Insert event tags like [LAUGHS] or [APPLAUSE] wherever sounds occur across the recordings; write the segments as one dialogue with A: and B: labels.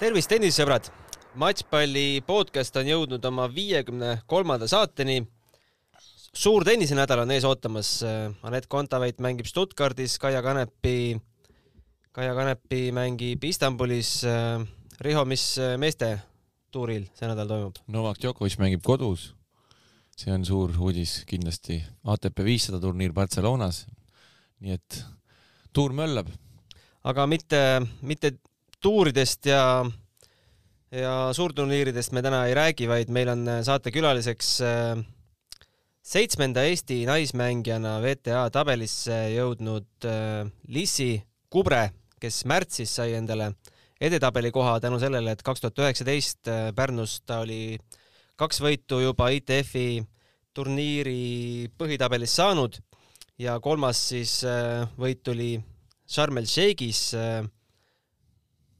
A: tervist, tennisesõbrad! matšpalli podcast on jõudnud oma viiekümne kolmanda saateni. suur tennisenädal on ees ootamas. Anett Kontaveit mängib Stuttgardis, Kaia Kanepi, Kaia Kanepi mängib Istanbulis. Riho, mis meeste tuuril see nädal toimub?
B: Novak Djokovic mängib kodus. see on suur uudis kindlasti. ATP viissada turniir Barcelonas. nii et tuur möllab.
A: aga mitte, mitte tuuridest ja ja suurturniiridest me täna ei räägi, vaid meil on saatekülaliseks äh, seitsmenda Eesti naismängijana WTA tabelisse jõudnud äh, Lissi Kubre, kes märtsis sai endale edetabeli koha tänu sellele, et kaks tuhat üheksateist äh, Pärnus ta oli kaks võitu juba ITF-i turniiri põhitabelis saanud ja kolmas siis võit tuli Sharm el Sheikhis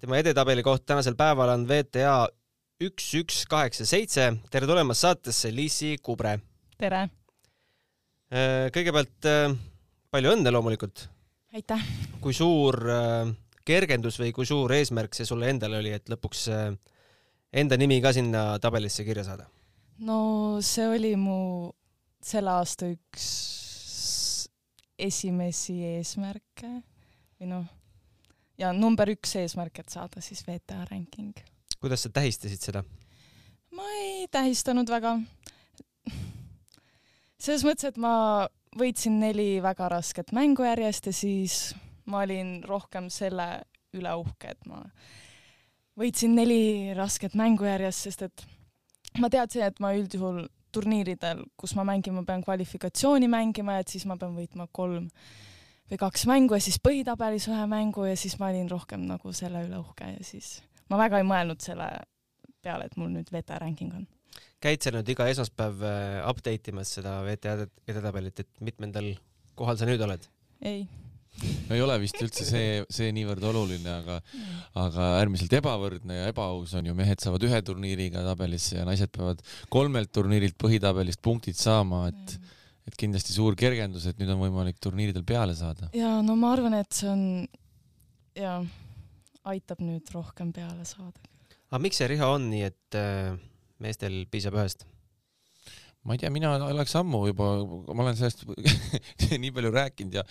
A: tema edetabeli koht tänasel päeval on VTA üks, üks, kaheksa, seitse. tere tulemast saatesse, Liisi Kubre.
C: tere!
A: Äh, kõigepealt äh, palju õnne loomulikult.
C: aitäh!
A: kui suur äh, kergendus või kui suur eesmärk see sulle endale oli, et lõpuks enda nimi ka sinna tabelisse kirja saada?
C: no see oli mu selle aasta üks esimesi eesmärke või noh ja number üks eesmärk, et saada siis VTA ranking.
A: kuidas sa tähistasid seda?
C: ma ei tähistanud väga. selles mõttes, et ma võitsin neli väga rasket mängu järjest ja siis ma olin rohkem selle üle uhke, et ma võitsin neli rasket mängu järjest, sest et ma teadsin, et ma üldjuhul turniiridel, kus ma mängin, ma pean kvalifikatsiooni mängima, et siis ma pean võitma kolm või kaks mängu ja siis põhitabelis ühe mängu ja siis ma olin rohkem nagu selle üle uhke ja siis ma väga ei mõelnud selle peale, et mul nüüd VTA ranking on.
A: käid sa nüüd iga esmaspäev äh, update imas seda VTA edetabelit, et mitmendal kohal sa nüüd oled?
C: ei
B: no ei ole vist üldse see, see niivõrd oluline, aga, aga äärmiselt ebavõrdne ja ebaaus on ju, mehed saavad ühe turniiriga tabelisse ja naised peavad kolmelt turniirilt põhitabelist punktid saama, et mm et kindlasti suur kergendus, et nüüd on võimalik turniiridel peale saada.
C: ja no ma arvan, et see on ja aitab nüüd rohkem peale saada.
A: aga miks see Riho on nii, et äh, meestel piisab ühest?
B: ma ei tea, mina oleks ammu juba, ma olen sellest [LAUGHS] nii palju rääkinud ja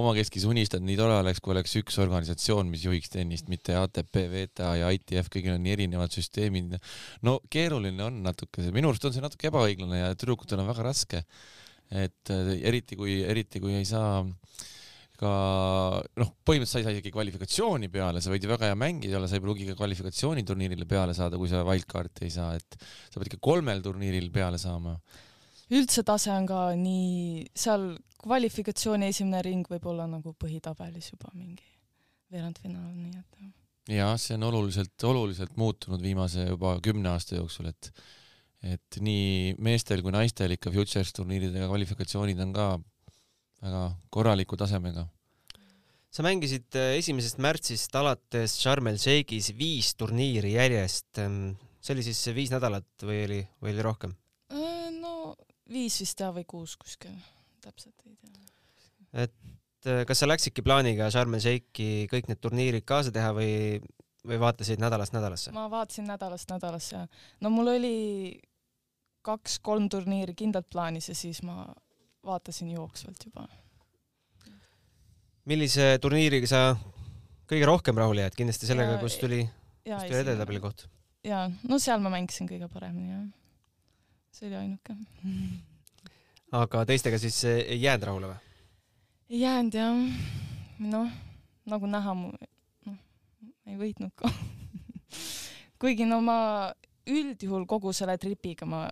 B: omakeskis unistanud, nii tore oleks, kui oleks üks organisatsioon, mis juhiks tennist, mitte ATP, WTA ja ITF, kõigil on nii erinevad süsteemid. no keeruline on natuke, minu arust on see natuke ebaõiglane ja tüdrukutel on väga raske et äh, eriti kui, eriti kui ei saa ka noh, põhimõtteliselt sa ei saa isegi kvalifikatsiooni peale, sa võid ju väga hea mängija olla, sa ei pruugi ka kvalifikatsiooniturniirile peale saada, kui sa wildcard'i ei saa, et sa pead ikka kolmel turniiril peale saama.
C: üldse tase on ka nii, seal kvalifikatsiooni esimene ring võib olla nagu põhitabelis juba mingi veerandfinaal, nii et
B: jah, see on oluliselt, oluliselt muutunud viimase juba kümne aasta jooksul, et et nii meestel kui naistel ikka Futures turniiridega kvalifikatsioonid on ka väga korraliku tasemega.
A: sa mängisid äh, esimesest märtsist alates Sharm el Sheikhis viis turniiri järjest. Ähm, see oli siis viis nädalat või oli, või oli rohkem?
C: Äh, no viis vist jah, või kuus kuskil, täpselt ei tea.
A: et äh, kas sa läksidki plaaniga Sharm el Sheikhi kõik need turniirid kaasa teha või või vaatasid nädalast nädalasse?
C: ma vaatasin nädalast nädalasse, no mul oli kaks-kolm turniiri kindlalt plaanis ja siis ma vaatasin jooksvalt juba.
A: millise turniiriga sa kõige rohkem rahule jääd, kindlasti sellega, kus tuli, kus tuli edetabeli koht?
C: jaa, no seal ma mängisin kõige paremini, jah. see oli ainuke.
A: aga teistega siis ei jäänud rahule või?
C: ei jäänud jah, noh, nagu näha, noh, ei võitnud ka [LAUGHS] kuigi no ma üldjuhul kogu selle tripiga ma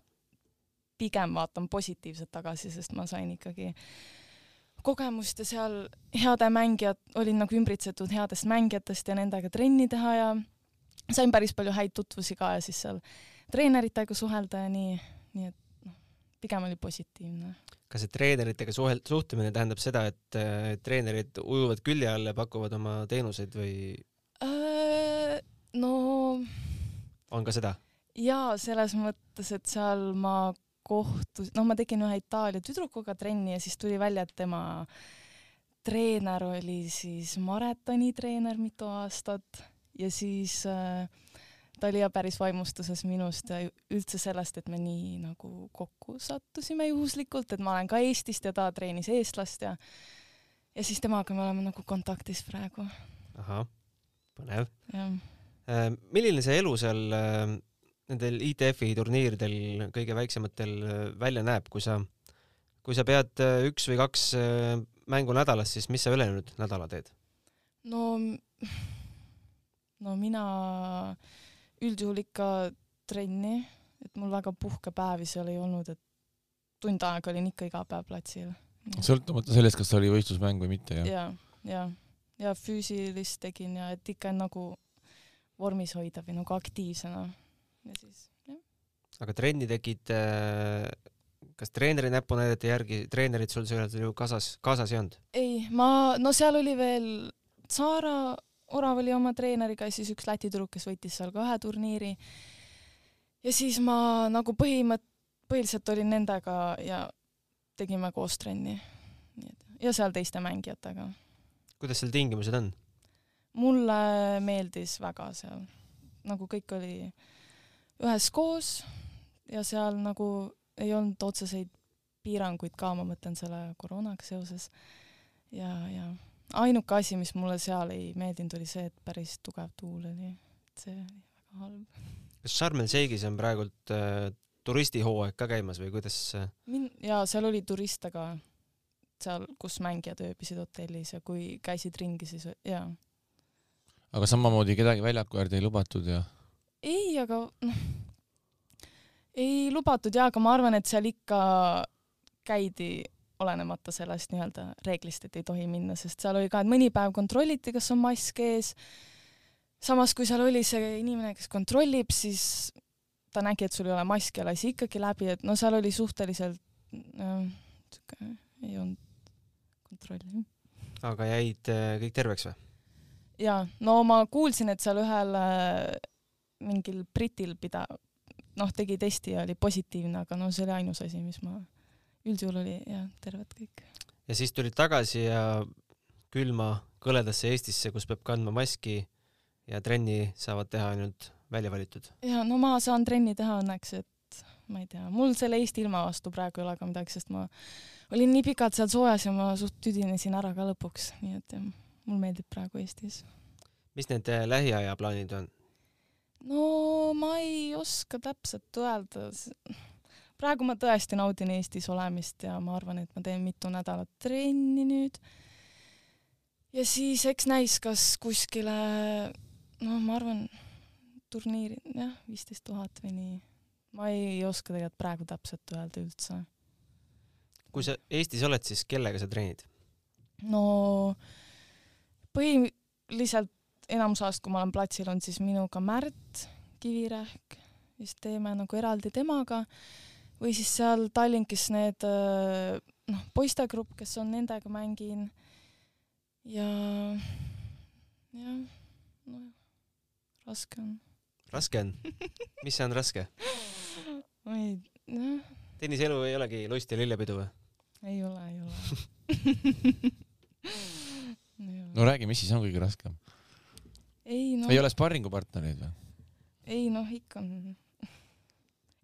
C: pigem vaatan positiivselt tagasi, sest ma sain ikkagi kogemust ja seal heade mängijad, olin nagu ümbritsetud headest mängijatest ja nendega trenni teha ja sain päris palju häid tutvusi ka ja siis seal treeneritega suhelda ja nii, nii et noh, pigem oli positiivne.
A: kas see treeneritega suhel-, suhtlemine tähendab seda, et äh, treenerid ujuvad külje all ja pakuvad oma teenuseid või
C: äh,? no
A: on ka seda?
C: jaa, selles mõttes, et seal ma kohtus, noh, ma tegin ühe Itaalia tüdrukuga trenni ja siis tuli välja, et tema treener oli siis maratonitreener mitu aastat ja siis äh, ta oli ja päris vaimustuses minust ja üldse sellest, et me nii nagu kokku sattusime juhuslikult, et ma olen ka Eestist ja ta treenis eestlast ja ja siis temaga me oleme nagu kontaktis praegu.
A: ahah, põnev. Äh, milline see elu seal äh, nendel ITF-i turniiridel, kõige väiksematel äh, välja näeb, kui sa, kui sa pead üks või kaks mängu nädalas, siis mis sa ülejäänud nädala teed?
C: no, no mina üldjuhul ikka trenni, et mul väga puhkepäevi seal ei olnud, et tund aega olin ikka iga päev platsil.
B: sõltumata sellest, kas oli võistlusmäng või mitte, jah?
C: ja, ja, ja füüsilist tegin ja et ikka nagu vormis hoida või nagu aktiivsena ja siis jah.
A: aga trenni tegid äh kas treeneri näpunäidete järgi, treenerid sul seal ju kaasas, kaasas ei olnud?
C: ei, ma, no seal oli veel Saara Orav oli oma treeneriga ja siis üks Läti tüdruk, kes võitis seal ka ühe turniiri. ja siis ma nagu põhimõtt-, põhiliselt olin nendega ja tegime koos trenni. nii et, ja seal teiste mängijatega.
A: kuidas seal tingimused on?
C: mulle meeldis väga seal, nagu kõik oli üheskoos ja seal nagu ei olnud otseseid piiranguid ka, ma mõtlen selle koroonaga seoses. ja, ja ainuke asi, mis mulle seal ei meeldinud, oli see, et päris tugev tuul oli. see oli väga halb.
A: kas Sharm el Sheikhis on praegult äh, turistihooaeg ka käimas või kuidas äh...?
C: min-, jaa, seal oli turiste ka, seal, kus mängijad ööbisid hotellis ja kui käisid ringi, siis jaa.
B: aga samamoodi kedagi väljaku äärde ei lubatud ja?
C: Ei, aga noh, ei lubatud jaa, aga ma arvan, et seal ikka käidi olenemata sellest nii-öelda reeglist, et ei tohi minna, sest seal oli ka, et mõni päev kontrolliti, kas on mask ees. samas, kui seal oli see inimene, kes kontrollib, siis ta nägi, et sul ei ole maski ja lasi ikkagi läbi, et no seal oli suhteliselt äh, sihuke, ei olnud kontrolli.
A: aga jäid äh, kõik terveks või?
C: jaa, no ma kuulsin, et seal ühel äh, mingil britil pida-, noh, tegi testi ja oli positiivne, aga no see oli ainus asi, mis ma üldjuhul oli jah, terved kõik.
A: ja siis tulid tagasi ja külma kõledasse Eestisse, kus peab kandma maski ja trenni saavad teha ainult välja valitud.
C: ja no ma saan trenni teha õnneks, et ma ei tea, mul selle Eesti ilma vastu praegu ei ole ka midagi, sest ma olin nii pikalt seal soojas ja ma suht tüdinesin ära ka lõpuks, nii et jah, mul meeldib praegu Eestis.
A: mis need äh, lähiaja plaanid on?
C: No ma ei oska täpselt öelda praegu ma tõesti naudin Eestis olemist ja ma arvan, et ma teen mitu nädalat trenni nüüd. ja siis eks näis, kas kuskile, noh, ma arvan, turniiri, jah, viisteist tuhat või nii. ma ei oska tegelikult praegu täpselt öelda üldse.
A: kui sa Eestis oled, siis kellega sa treenid?
C: no põhiliselt enamus ajast, kui ma olen platsil, on siis minuga Märt Kivirähk, siis teeme nagu eraldi temaga või siis seal Tallinkis need äh, noh, poistegrupp, kes on, nendega mängin. ja, jah, noh, raske on.
A: raske on? mis see on raske?
C: ma ei, noh.
A: tenniseelu ei olegi lust ja lillepidu või?
C: ei ole, ei ole [LAUGHS]
B: no räägi, mis siis on kõige raskem?
C: Ei no.
B: ei ole sparringupartnereid või?
C: ei noh, ikka on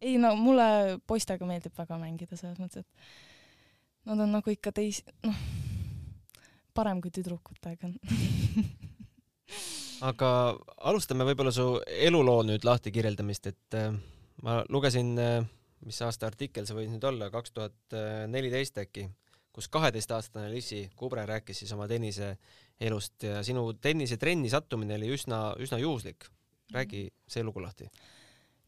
C: ei no mulle poistega meeldib väga mängida selles mõttes, et nad on nagu ikka teis-, noh, parem kui tüdrukutega [LAUGHS]
A: aga alustame võib-olla su eluloo nüüd lahti kirjeldamist, et äh, ma lugesin äh,, mis aasta artikkel see võis nüüd olla, kaks tuhat neliteist äkki, kus kaheteistaastane Lissi Kubre rääkis siis oma tenniseelust ja sinu tennisetrenni sattumine oli üsna, üsna juhuslik. räägi see lugu lahti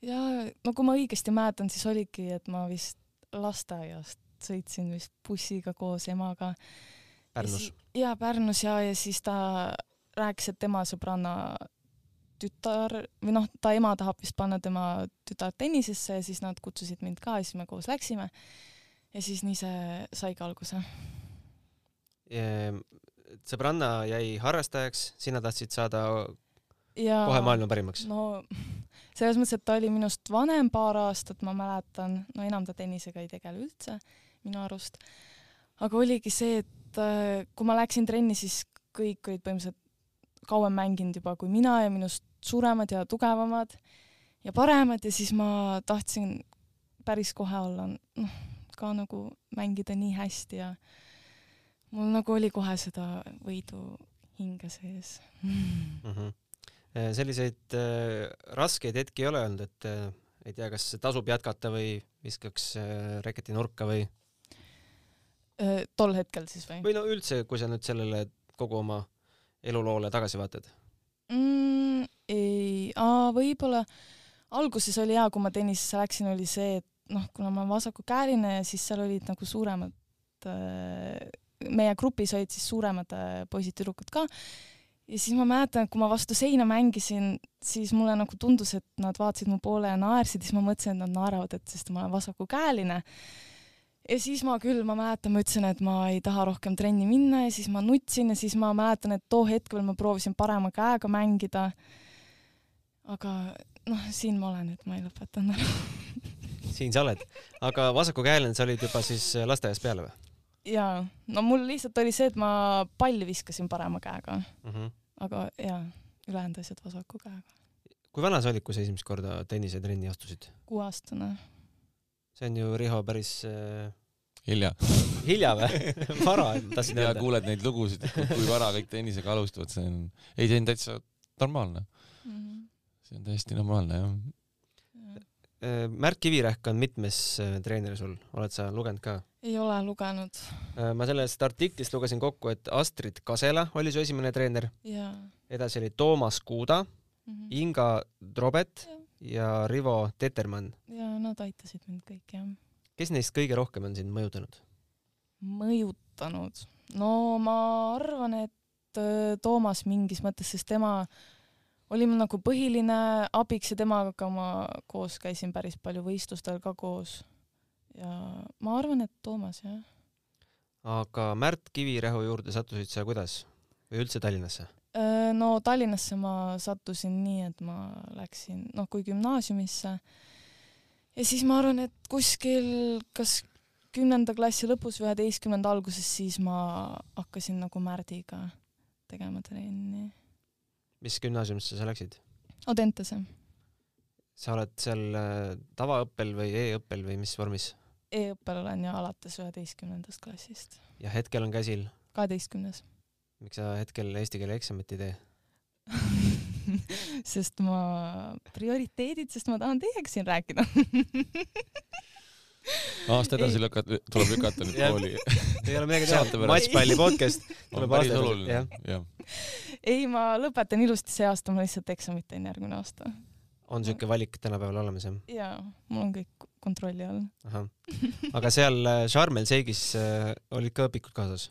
C: ja no kui ma õigesti mäletan, siis oligi, et ma vist lasteaiast sõitsin vist bussiga koos emaga.
A: Pärnus?
C: jaa, Pärnus ja, ja siis ta rääkis, et tema sõbranna tütar või noh, ta ema tahab vist panna tema tütart tennisesse ja siis nad kutsusid mind ka ja siis me koos läksime. ja siis nii see saigi alguse.
A: Sõbranna jäi harrastajaks, sina tahtsid saada
C: ja,
A: kohe maailma parimaks?
C: no [LAUGHS] selles mõttes, et ta oli minust vanem paar aastat, ma mäletan, no enam ta tennisega ei tegele üldse minu arust. aga oligi see, et äh, kui ma läksin trenni, siis kõik olid põhimõtteliselt kauem mänginud juba kui mina ja minust suuremad ja tugevamad ja paremad ja siis ma tahtsin päris kohe olla noh, ka nagu mängida nii hästi ja mul nagu oli kohe seda võidu hinge sees
A: mm. -hmm. selliseid äh, raskeid hetki ei ole olnud, et äh, ei tea, kas tasub jätkata või viskaks äh, reketi nurka või?
C: Äh, tol hetkel siis või?
A: või no üldse, kui sa nüüd sellele kogu oma eluloole tagasi vaatad
C: mm,? ei, võib-olla alguses oli hea, kui ma tennisesse läksin, oli see, et noh, kuna ma olen vasakukäeline ja siis seal olid nagu suuremad äh, meie grupis olid siis suuremad äh, poisid-tüdrukud ka ja siis ma mäletan, et kui ma vastu seina mängisin, siis mulle nagu tundus, et nad vaatasid mu poole ja naersid, siis ma mõtlesin, et nad naeravad, et sest ma olen vasakukäeline. ja siis ma küll, ma mäletan, ma ütlesin, et ma ei taha rohkem trenni minna ja siis ma nutsin ja siis ma mäletan, et too hetk veel ma proovisin parema käega mängida. aga noh, siin ma olen, et ma ei lõpetanud ära
A: siin sa oled, aga vasakukäeline sa olid juba siis lasteaias peale või?
C: Jaa, no mul lihtsalt oli see, et ma palli viskasin parema käega mm. -hmm. aga jaa, ülejäänud asjad vasaku käega.
A: kui vana sa olid, kui sa esimest korda tennisetrenni astusid?
C: kuueaastane.
A: see on ju, Riho, päris äh...
B: hilja.
A: hilja või [LAUGHS] vara, tahtsin
B: öelda. ja kuuled neid lugusid, kui vara kõik tennisega alustavad, see on, ei, see on täitsa normaalne mm. -hmm. see on täiesti normaalne, jah
A: Märt Kivirähk on mitmes äh, treener sul, oled sa lugenud ka?
C: ei ole lugenud.
A: Äh, ma sellest artiklist lugesin kokku, et Astrid Kasela oli su esimene treener. edasi oli Toomas Kuuda mm, -hmm. Inga Drobet ja, ja Rivo Tetermann.
C: ja nad aitasid mind kõik, jah.
A: kes neist kõige rohkem on sind mõjutanud?
C: mõjutanud? no ma arvan, et Toomas mingis mõttes, sest tema äh, oli mul nagu põhiline abiks ja temaga ma koos käisin päris palju võistlustel ka koos. ja ma arvan, et Toomas, jah.
A: aga Märt Kivirähu juurde sattusid sa kuidas või üldse Tallinnasse?
C: Äh, no Tallinnasse ma sattusin nii, et ma läksin, noh, kui gümnaasiumisse ja siis ma arvan, et kuskil kas kümnenda klassi lõpus või üheteistkümnenda alguses, siis ma hakkasin nagu Märdiga tegema trenni
A: mis gümnaasiumisse sa läksid?
C: Audentese.
A: sa oled seal äh, tavaõppel või e-õppel või mis vormis?
C: E-õppel olen ja alates üheteistkümnendast klassist.
A: ja hetkel on käsil?
C: kaheteistkümnes.
A: miks sa hetkel eesti keele eksamit ei tee [LAUGHS]
C: sest ma, prioriteedid, sest ma tahan teiega siin rääkida [LAUGHS]
B: aasta edasi lükata, tuleb lükata nüüd kooli.
A: ei ole midagi teha, matšpalli podcast tuleb
B: aasta edasi, jah ja.
C: ei, ma lõpetan ilusti see aasta, ma lihtsalt eksamit teen järgmine aasta.
A: on siuke valik tänapäeval olemas, jah?
C: jaa, mul on kõik kontrolli all.
A: aga seal äh, Sharm el Sheikhis äh, olid ka õpikud kaasas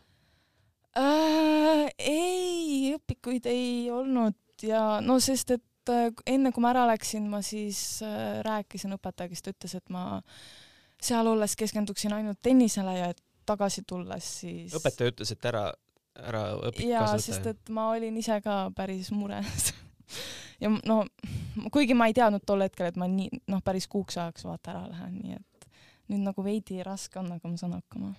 C: äh,? ei, õpikuid ei olnud ja no sest, et äh, enne kui ma ära läksin, ma siis äh, rääkisin õpetajaga, kes ta ütles, et ma äh, seal olles keskenduksin ainult tennisele ja tagasi tulles siis.
A: õpetaja ütles, et ära, ära õpi
C: jaa, sest et ma olin ise ka päris mures [LAUGHS] ja no kuigi ma ei teadnud tol hetkel, et ma nii noh, päris kuuks ajaks vaata ära lähen, nii et nüüd nagu veidi raske on, aga ma saan hakkama.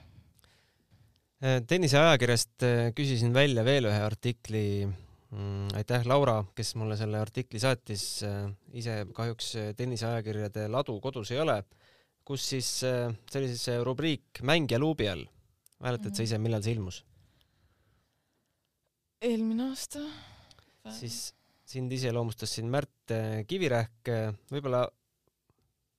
A: Äh, tenniseajakirjast äh, küsisin välja veel ühe artikli mm,. aitäh, Laura, kes mulle selle artikli saatis. Äh, ise kahjuks tenniseajakirjade ladu kodus ei ole kus siis äh, see oli siis rubriik Mängija luubi all. mäletad mm -hmm. sa ise, millal see ilmus?
C: eelmine aasta.
A: siis sind iseloomustas siin Märt äh, Kivirähk, võib-olla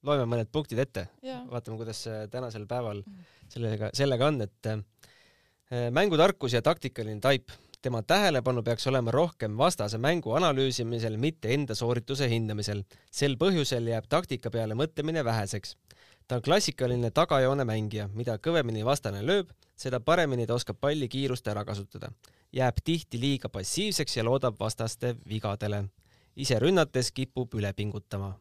A: loeme mõned punktid ette, vaatame, kuidas tänasel päeval mhm. sellega, sellega on, et äh, mängutarkus ja taktikaline taip, tema tähelepanu peaks olema rohkem vastase mängu analüüsimisel, mitte enda soorituse hindamisel. sel põhjusel jääb taktika peale mõtlemine väheseks ta on klassikaline tagajoone mängija, mida kõvemini vastane lööb, seda paremini ta oskab palli kiirust ära kasutada. jääb tihti liiga passiivseks ja loodab vastaste vigadele. ise rünnates kipub üle pingutama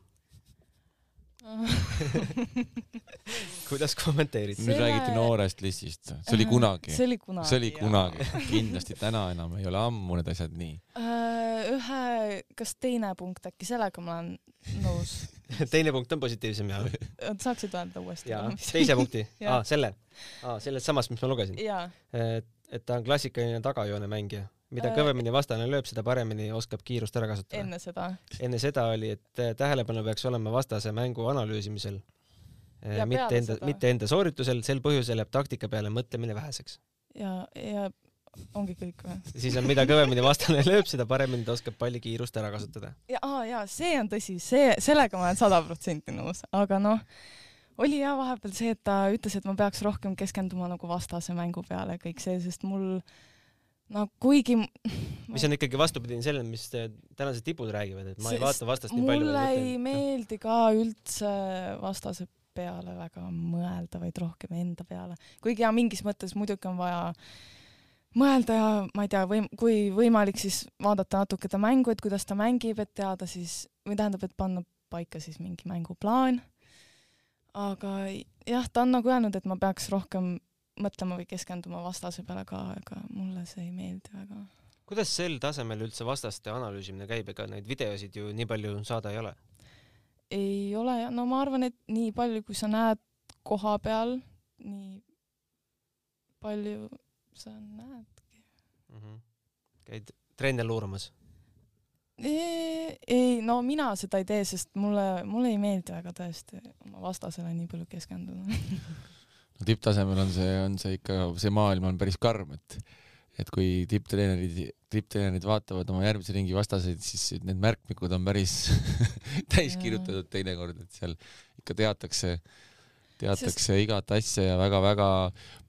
A: [LAUGHS] kuidas [LAUGHS] kommenteerid?
B: nüüd räägiti noorest listist, see oli kunagi.
C: see oli kunagi.
B: see oli kunagi, kindlasti täna enam ei ole ammu need asjad nii.
C: Äh, ühe, kas teine punkt äkki, sellega ma olen nõus [LAUGHS]
A: teine punkt on positiivsem ja. [LAUGHS]
C: saaksid öelda uuesti?
A: jaa, teise punkti aa, selle, aa, sellest samast, mis ma lugesin.
C: et,
A: et ta on klassikaline tagajoone mängija, mida
C: Äh,
A: kõvemini vastane lööb, seda paremini oskab kiirust ära kasutada.
C: enne seda.
A: enne seda oli, et äh, tähelepanu peaks olema vastase mängu analüüsimisel.
C: Ja
A: mitte enda, mitte enda sooritusel, sel põhjusel jääb taktika peale mõtlemine väheseks.
C: ja, ja ongi kõik või? [LAUGHS]
A: siis on, mida kõvemini vastane [LAUGHS] lööb, seda paremini ta oskab palli kiirust ära kasutada.
C: ja, aa jaa, see on tõsi, see, sellega ma olen sada protsenti nõus, aga noh, oli jah vahepeal see, et ta ütles, et ma peaks rohkem keskenduma nagu vastase mängu peale kõik see, sest mul no kuigi m- [LAUGHS]
A: mis on ikkagi vastupidine sellele, mis äh, tänased tipud räägivad, et ma ei vaata vastast nii palju.
C: mulle ei. meeldi ka üldse vastase peale väga mõelda, vaid rohkem enda peale. kuigi ja mingis mõttes muidugi on vaja mõelda ja ma ei tea, või kui võimalik, siis vaadata natuke ta mängu, et kuidas ta mängib, et teada siis või tähendab, et panna paika siis mingi mänguplaan. aga jah, ta on nagu öelnud, et ma peaks rohkem mõtlema või keskenduma vastase peale ka, aga mulle see ei meeldi väga
A: kuidas sel tasemel üldse vastaste analüüsimine käib, ega neid videosid ju nii palju saada ei ole?
C: Ei ole ja no ma arvan, et nii palju, kui sa näed koha peal, nii palju sa näedki.
A: Mhm. käid trenne luuramas?
C: ei, no mina seda ei tee, sest mulle, mulle ei meeldi väga tõesti oma vastasele nii palju keskenduda. [LAUGHS]
B: no tipptasemel on see, on see ikka, see maailm on päris karm, et et kui tipptreenerid, tipptreenerid vaatavad oma järgmise ringi vastaseid, siis need märkmikud on päris [LAUGHS] täis kirjutatud teinekord, et seal ikka teatakse, teatakse
C: Sest...
B: igat asja ja väga-väga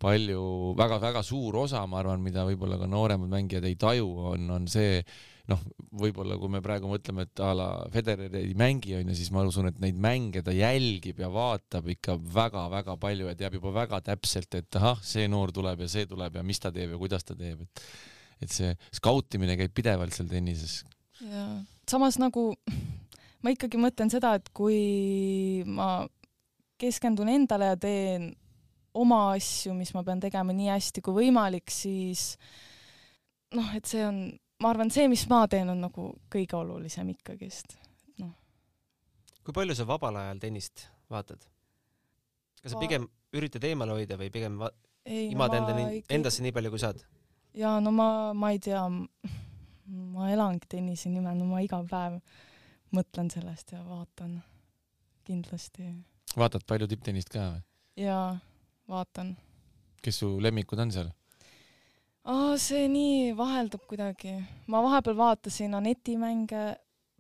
B: palju väga,, väga-väga suur osa, ma arvan, mida võib-olla ka nooremad mängijad ei taju, on, on see noh, võib-olla kui me praegu mõtleme, et a la Federer ei mängi, onju, siis ma usun, et neid mänge ta jälgib ja vaatab ikka väga-väga palju ja teab juba väga täpselt, et ahah, see noor tuleb ja see tuleb ja mis ta teeb ja kuidas ta teeb, et et see skautimine käib pidevalt seal tennises.
C: ja samas nagu ma ikkagi mõtlen seda, et kui ma keskendun endale ja teen oma asju, mis ma pean tegema nii hästi kui võimalik, siis noh, et see on, ma arvan, see, mis ma teen, on nagu kõige olulisem ikkagist.
A: kui palju sa vabal ajal tennist vaatad? kas sa pigem üritad eemale hoida või pigem va-
C: ei,
A: imad endani, endasse nii palju, kui saad?
C: ja no ma, ma ei tea, ma elangi tennise nimel, no ma iga päev mõtlen sellest ja vaatan kindlasti
B: vaatad palju tipptennist ka või?
C: ja vaatan
B: kes su lemmikud on seal?
C: aa, see nii vaheldub kuidagi. ma vahepeal vaatasin Aneti mänge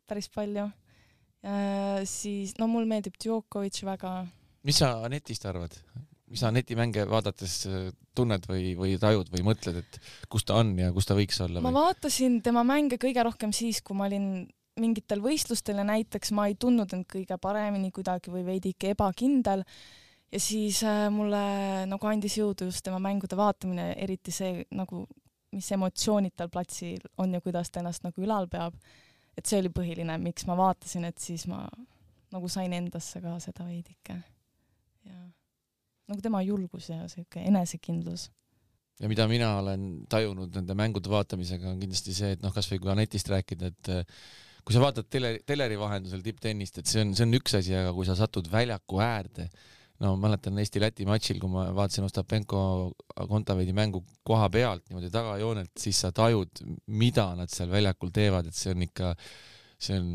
C: päris palju. siis, no mulle meeldib Djokovic väga.
B: mis sa Anetist arvad? mis sa Aneti mänge vaadates äh, tunned või, või tajud või mõtled, et kus ta on ja kus ta võiks olla
C: ma vaatasin tema mänge kõige rohkem siis, kui ma olin mingitel võistlustel ja näiteks ma ei tundnud end kõige paremini kuidagi või veidike ebakindel ja siis äh, mulle nagu andis jõudu just tema mängude vaatamine, eriti see nagu, mis emotsioonid tal platsil on ja kuidas ta ennast nagu ülal peab. et see oli põhiline, miks ma vaatasin, et siis ma nagu sain endasse ka seda veidike. ja nagu tema julgus ja siuke enesekindlus.
B: ja mida mina olen tajunud nende mängude vaatamisega, on kindlasti see, et noh, kasvõi kui Anetist rääkida, et äh, kui sa vaatad tele, teleri vahendusel tipptennist, et see on, see on üks asi, aga kui sa satud väljaku äärde, no ma mäletan Eesti-Läti matšil, kui ma vaatasin Ostapenko Kontaveidi mängu koha pealt niimoodi tagajoonelt, siis sa tajud, mida nad seal väljakul teevad, et see on ikka, see on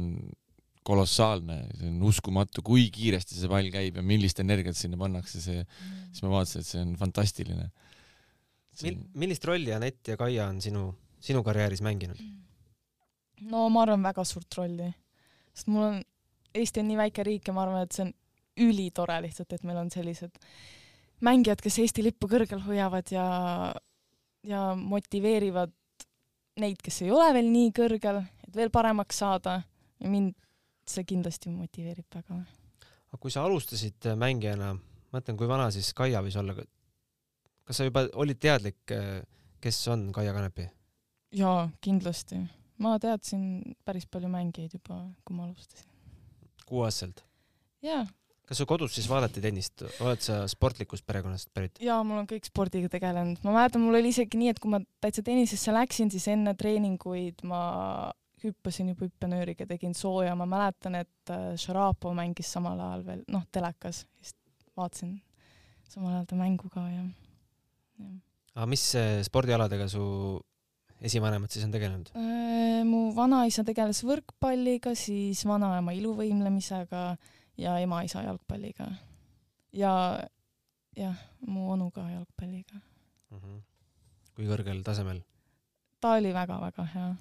B: kolossaalne, see on uskumatu, kui kiiresti see pall käib ja millist energiat sinna pannakse, see, siis ma vaatasin, et see on fantastiline.
A: Mil-, millist rolli Anett ja Kaia on sinu, sinu karjääris mänginud?
C: no ma arvan väga suurt rolli, sest mul on, Eesti on nii väike riik ja ma arvan, et see on ülitore lihtsalt, et meil on sellised mängijad, kes Eesti lippu kõrgel hoiavad ja, ja motiveerivad neid, kes ei ole veel nii kõrgel, et veel paremaks saada ja mind see kindlasti motiveerib väga.
A: aga kui sa alustasid äh, mängijana, mõtlen, kui vana siis Kaia võis olla? kas sa juba olid teadlik, kes on Kaia Kanepi?
C: jaa, kindlasti. ma teadsin päris palju mängijaid juba, kui ma alustasin.
A: kuueaastaselt.
C: jaa
A: kas su kodus siis vaadati tennist, oled sa sportlikust perekonnast pärit?
C: jaa, mul on kõik spordiga tegelenud, ma mäletan, mul oli isegi nii, et kui ma täitsa tennisesse läksin, siis enne treeninguid ma hüppasin juba hüppenööriga, tegin sooja, ma mäletan, et äh, Šarapov mängis samal ajal veel, noh, telekas, siis vaatasin samal ajal ta mängu ka ja, jah.
A: aga mis äh, spordialadega su esivanemad siis on tegelenud?
C: Äh, mu vanaisa tegeles võrkpalliga, siis vanaema iluvõimlemisega ja ema-isa jalgpalliga. ja jah, mu onu ka jalgpalliga
A: mm. -hmm. kui kõrgel tasemel?
C: ta oli väga-väga hea.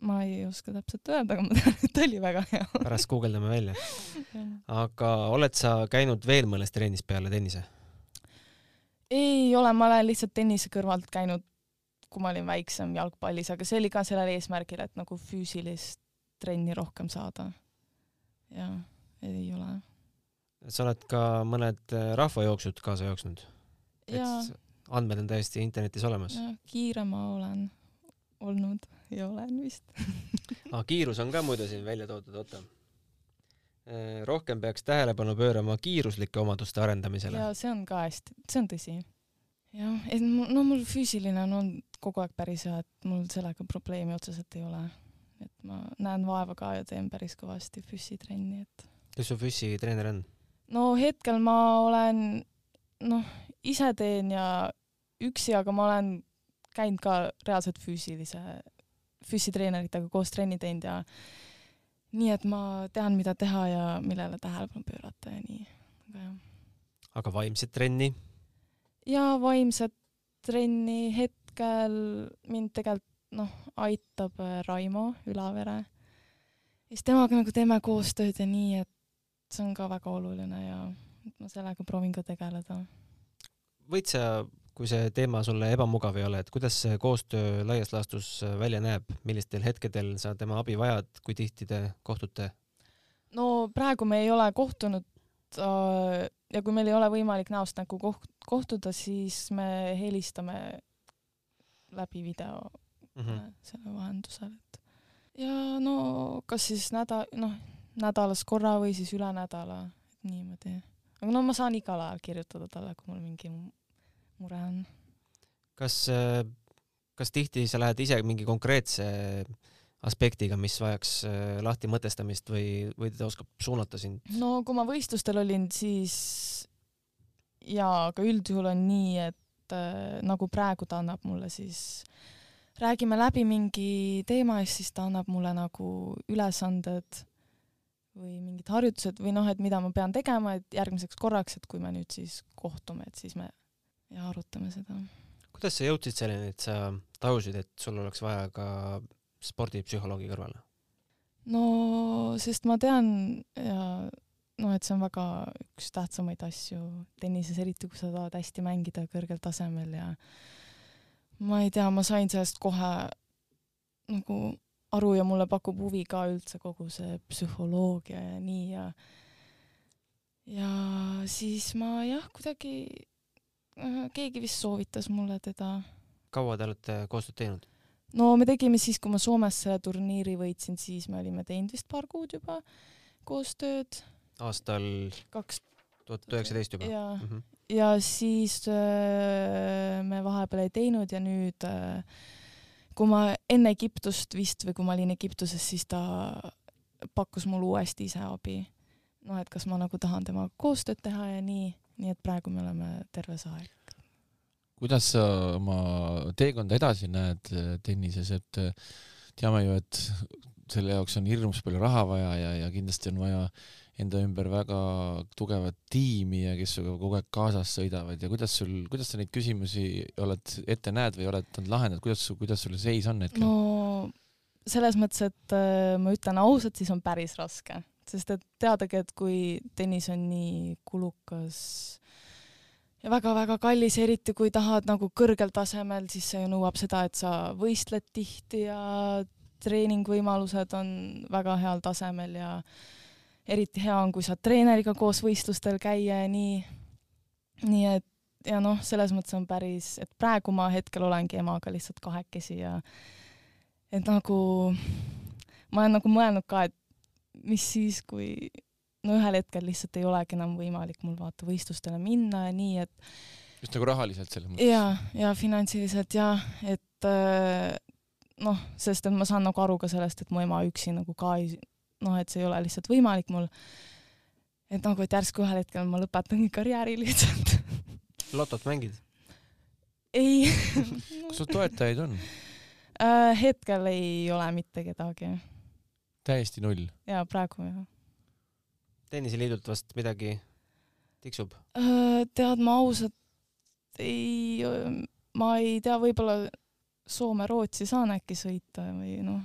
C: ma ei oska täpselt öelda, aga ma tean, et ta oli väga hea.
A: pärast guugeldame välja. [LAUGHS] aga oled sa käinud veel mõnes trennis peale tennise?
C: ei ole, ma olen lihtsalt tennise kõrvalt käinud, kui ma olin väiksem jalgpallis, aga see oli ka sellel eesmärgil, et nagu füüsilist trenni rohkem saada. jah, ei ole
A: sa oled ka mõned äh, rahvajooksud kaasa jooksnud? andmed on täiesti internetis olemas?
C: kiire ma olen olnud ja olen vist [LAUGHS]
A: ah, kiirus on ka muide siin välja toodud, oota. Äh, rohkem peaks tähelepanu pöörama kiiruslike omaduste arendamisele.
C: ja see on ka hästi, see on tõsi. jah, et no mul füüsiline on olnud kogu aeg päris hea, et mul sellega probleemi otseselt ei ole. et ma näen vaeva ka ja teen päris kõvasti füssitrenni, et.
A: Kes su füssitreener on?
C: no hetkel ma olen, noh, ise teen ja üksi, aga ma olen käinud ka reaalselt füüsilise, füssitreeneritega koos trenni teinud ja nii et ma tean, mida teha ja millele tähelepanu pöörata ja nii, aga jah.
A: aga vaimset trenni?
C: ja vaimset trenni hetkel mind tegelikult noh, aitab Raimo Ülavere. siis temaga nagu teeme koostööd ja nii, et see on ka väga oluline ja ma sellega proovin ka tegeleda.
A: võid sa, kui see teema sulle ebamugav ei ole, et kuidas see koostöö laias laastus välja näeb, millistel hetkedel sa tema abi vajad, kui tihti te kohtute?
C: no praegu me ei ole kohtunud äh, ja kui meil ei ole võimalik näost näkku koht-, kohtuda, siis me helistame läbi video mm -hmm. selle vahendusel, et ja no kas siis nädal, noh nädalas korra või siis üle nädala, niimoodi. aga no ma saan igal ajal kirjutada talle, kui mul mingi mure on.
A: kas, äh, kas tihti sa lähed ise mingi konkreetse aspektiga, mis vajaks äh, lahti mõtestamist või, või ta oskab suunata sind?
C: no kui ma võistlustel olin, siis jaa, aga üldjuhul on nii, et äh, nagu praegu ta annab mulle siis räägime läbi mingi teema ja siis ta annab mulle nagu ülesanded või mingid harjutused või noh, et mida ma pean tegema, et järgmiseks korraks, et kui me nüüd siis kohtume, et siis me ja arutame seda.
A: kuidas sa jõudsid selleni, et sa tajusid, et sul oleks vaja ka spordipsühholoogi kõrvale?
C: no sest ma tean ja noh, et see on väga üks tähtsamaid asju tennises, eriti kui sa tahad hästi mängida kõrgel tasemel ja ma ei tea, ma sain sellest kohe nagu aru ja mulle pakub huvi ka üldse kogu see psühholoogia ja nii ja ja siis ma jah, kuidagi äh, keegi vist soovitas mulle teda.
A: kaua te olete koostööd teinud?
C: no me tegime siis, kui ma Soomes selle turniiri võitsin, siis me olime teinud vist paar kuud juba koostööd.
A: aastal
C: kaks
A: tuhat üheksateist juba?
C: ja mm, -hmm. ja siis äh, me vahepeal ei teinud ja nüüd äh, kui ma enne Egiptust vist või kui ma olin Egiptuses, siis ta pakkus mulle uuesti ise abi. noh, et kas ma nagu tahan temaga koostööd teha ja nii, nii et praegu me oleme terve see aeg.
B: kuidas sa oma teekonda edasi näed äh, tennises, et äh, teame ju, et selle jaoks on hirmus palju raha vaja ja, ja kindlasti on vaja enda ümber väga tugevat tiimi ja kes sinuga kogu aeg kaasas sõidavad ja kuidas sul, kuidas sa neid küsimusi oled ette näed või oled lahendanud, kuidas, kuidas sul seis on hetkel?
C: no selles mõttes, et äh, ma ütlen ausalt, siis on päris raske, sest et teadagi, et kui tennis on nii kulukas ja väga-väga kallis, eriti kui tahad nagu kõrgel tasemel, siis see nõuab seda, et sa võistled tihti ja treeningvõimalused on väga heal tasemel ja eriti hea on, kui saad treeneriga koos võistlustel käia ja nii. nii et ja noh, selles mõttes on päris, et praegu ma hetkel olengi emaga lihtsalt kahekesi ja et nagu ma olen nagu mõelnud ka, et mis siis, kui no ühel hetkel lihtsalt ei olegi enam võimalik mul vaata võistlustele minna ja nii, et
B: just nagu rahaliselt selles mõttes?
C: ja, ja finantsiliselt ja, et äh, noh, sest et ma saan nagu aru ka sellest, et mu ema üksi nagu ka ei, noh, et see ei ole lihtsalt võimalik mul. et nagu, et järsku ühel hetkel ma lõpetangi karjääri lihtsalt [LAUGHS]
A: lotot mängid?
C: ei
B: kas sul toetajaid on? [LAUGHS]
C: äh,. hetkel ei ole mitte kedagi
B: täiesti null.
C: ja praegu jah
A: tenniseliidult vast midagi tiksub?
C: äh,. tead, ma ausalt ei, ma ei tea, võib-olla Soome-Rootsi saan äkki sõita või noh,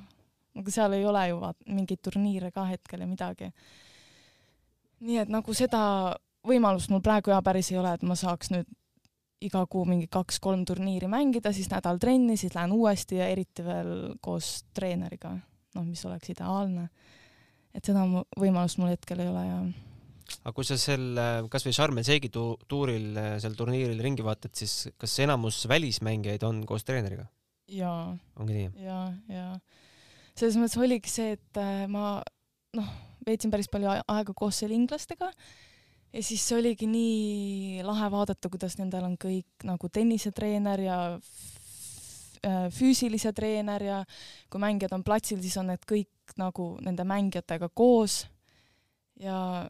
C: aga seal ei ole ju vaat- mingeid turniire ka hetkel ja midagi. nii et nagu seda võimalust mul praegu ja päris ei ole, et ma saaks nüüd iga kuu mingi kaks-kolm turniiri mängida, siis nädal trenni, siis lähen uuesti ja eriti veel koos treeneriga, noh, mis oleks ideaalne. et seda võimalust mul hetkel ei ole ja
A: aga kui sa sel kasvõi Sharm el Sheikhi tu- tuuril äh, seal turniiril ringi vaatad, siis kas enamus välismängijaid on koos treeneriga?
C: jaa
A: ongi nii?
C: ja, ja selles mõttes oligi see, et äh, ma noh, veetsin päris palju aega koos seal inglastega ja siis oligi nii lahe vaadata, kuidas nendel on kõik nagu tennisetreener ja äh, füüsilise treener ja kui mängijad on platsil, siis on need kõik nagu nende mängijatega koos. Ja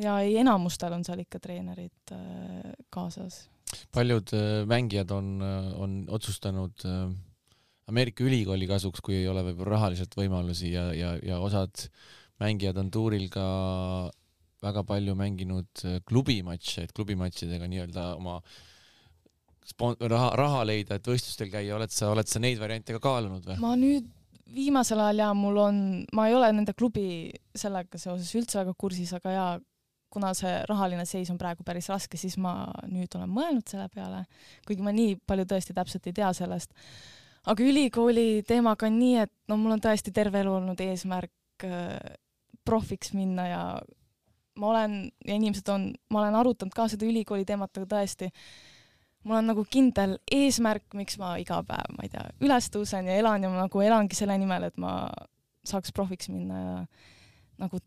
C: ja ei, enamustel on seal ikka treenerid äh, kaasas.
B: Paljud mängijad on, on otsustanud äh, Ameerika ülikooli kasuks, kui ei ole võib-olla rahaliselt võimalusi ja, ja, ja osad mängijad on tuuril ka väga palju mänginud äh, klubimatše, et klubimatšidega nii-öelda oma spon-, raha, raha leida, et võistlustel käia, oled sa, oled sa neid variante ka kaalunud või?
C: ma nüüd viimasel ajal ja mul on, ma ei ole nende klubi sellega seoses üldse väga kursis, aga jaa, kuna see rahaline seis on praegu päris raske, siis ma nüüd olen mõelnud selle peale, kuigi ma nii palju tõesti täpselt ei tea sellest. Aga ülikooli teemaga on nii, et no mul on tõesti terve elu olnud eesmärk äh, profiks minna ja ma olen ja inimesed on, ma olen arutanud ka seda ülikooli teemat, aga tõesti mul on nagu kindel eesmärk, miks ma iga päev, ma ei tea, üles tõusen ja elan ja ma nagu elangi selle nimel, et ma saaks profiks minna ja nagu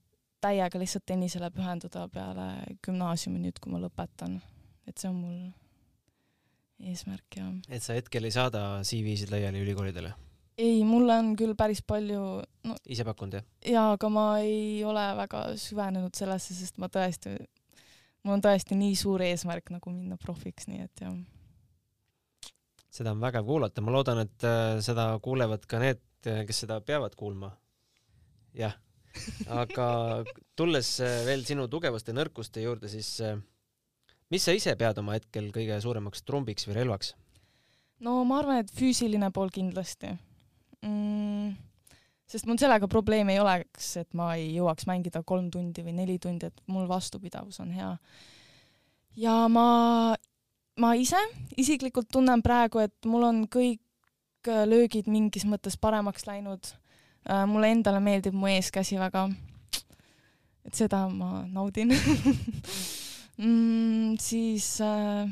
C: täiega lihtsalt tennisele pühenduda peale gümnaasiumi nüüd, kui ma lõpetan. et see on mul eesmärk ja
A: et sa hetkel ei saada CV-sid laiali ülikoolidele?
C: ei, mul on küll päris palju, no
A: ise pakkunud jah?
C: jaa, aga ma ei ole väga süvenenud sellesse, sest ma tõesti, mul on tõesti nii suur eesmärk nagu minna profiks, nii et jah.
A: seda on vägev kuulata, ma loodan, et äh, seda kuulevad ka need, kes seda peavad kuulma. jah, aga tulles äh, veel sinu tugevuste ja nõrkuste juurde, siis äh, mis sa ise pead oma hetkel kõige suuremaks trumbiks või relvaks?
C: no ma arvan, et füüsiline pool kindlasti mm,. sest mul sellega probleemi ei oleks, et ma ei jõuaks mängida kolm tundi või neli tundi, et mul vastupidavus on hea. ja ma, ma ise isiklikult tunnen praegu, et mul on kõik äh, löögid mingis mõttes paremaks läinud. mulle endale meeldib mu eeskäsi väga. et seda ma naudin [LAUGHS] mm,. siis äh,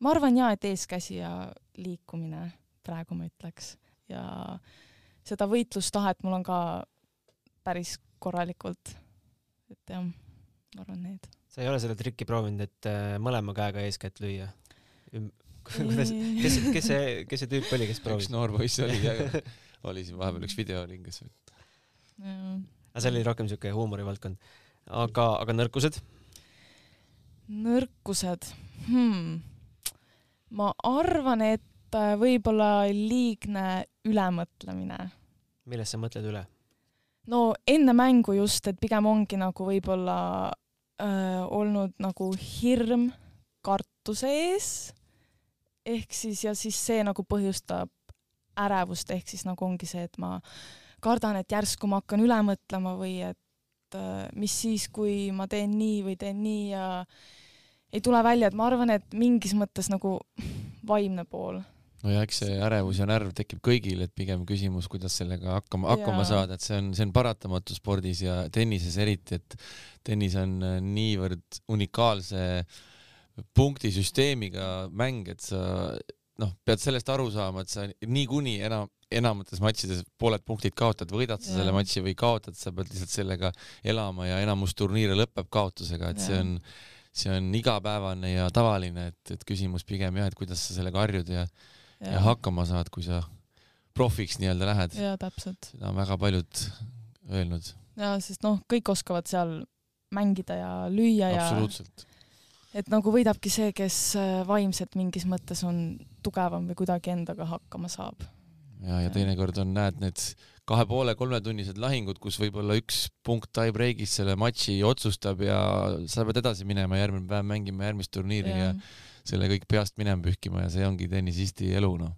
C: ma arvan jaa, et eeskäsi ja liikumine praegu ma ütleks ja seda võitlustahet mul on ka päris korralikult. et jah, ma arvan need.
A: sa ei ole seda trikki proovinud, et äh, mõlema käega eeskätt lüüa? [LAUGHS] kuidas, kes, kes see, kes see tüüp oli, kes
B: üks
A: proovis?
B: noor poiss oli, [LAUGHS] oli siin vahepeal üks video lingas.
A: aga see oli rohkem siuke huumorivaldkond. aga, aga nõrkused?
C: Nõrkused hmm.. ma arvan, et äh, võib-olla liigne ülemõtlemine
A: millest sa mõtled üle?
C: no enne mängu just, et pigem ongi nagu võib-olla äh, olnud nagu hirm kartuse ees, ehk siis ja siis see nagu põhjustab ärevust, ehk siis nagu ongi see, et ma kardan, et järsku ma hakkan üle mõtlema või et äh, mis siis, kui ma teen nii või teen nii ja ei tule välja, et ma arvan, et mingis mõttes nagu vaimne pool
B: no ja eks see ärevus ja närv tekib kõigil, et pigem küsimus, kuidas sellega hakkama, hakkama
C: Jaa.
B: saada, et see on, see on paratamatu spordis ja tennises eriti, et tennis on äh, niivõrd unikaalse punktisüsteemiga mäng, et sa noh, pead sellest aru saama, et sa niikuinii enam, enamates matšides pooled punktid kaotad, võidad sa
C: Jaa.
B: selle matši või kaotad, sa pead lihtsalt sellega elama ja enamus turniire lõpeb kaotusega, et see
C: Jaa.
B: on see on igapäevane ja tavaline, et, et küsimus pigem jah, et kuidas sa sellega harjud ja ja, ja hakkama saad, kui sa profiks nii-öelda lähed.
C: jaa, täpselt.
B: seda on väga paljud öelnud.
C: jaa, sest noh, kõik oskavad seal mängida ja lüüa ja et nagu võidabki see, kes äh, vaimselt mingis mõttes on tugevam või kuidagi endaga hakkama saab.
B: ja, ja teinekord on, näed need kahe poole kolmetunnised lahingud, kus võib-olla üks punkt tie-break'is selle matši otsustab ja sa pead edasi minema, järgmine päev mängima järgmist turniiri ja, ja selle kõik peast minema pühkima ja see ongi tennisisti elu, noh,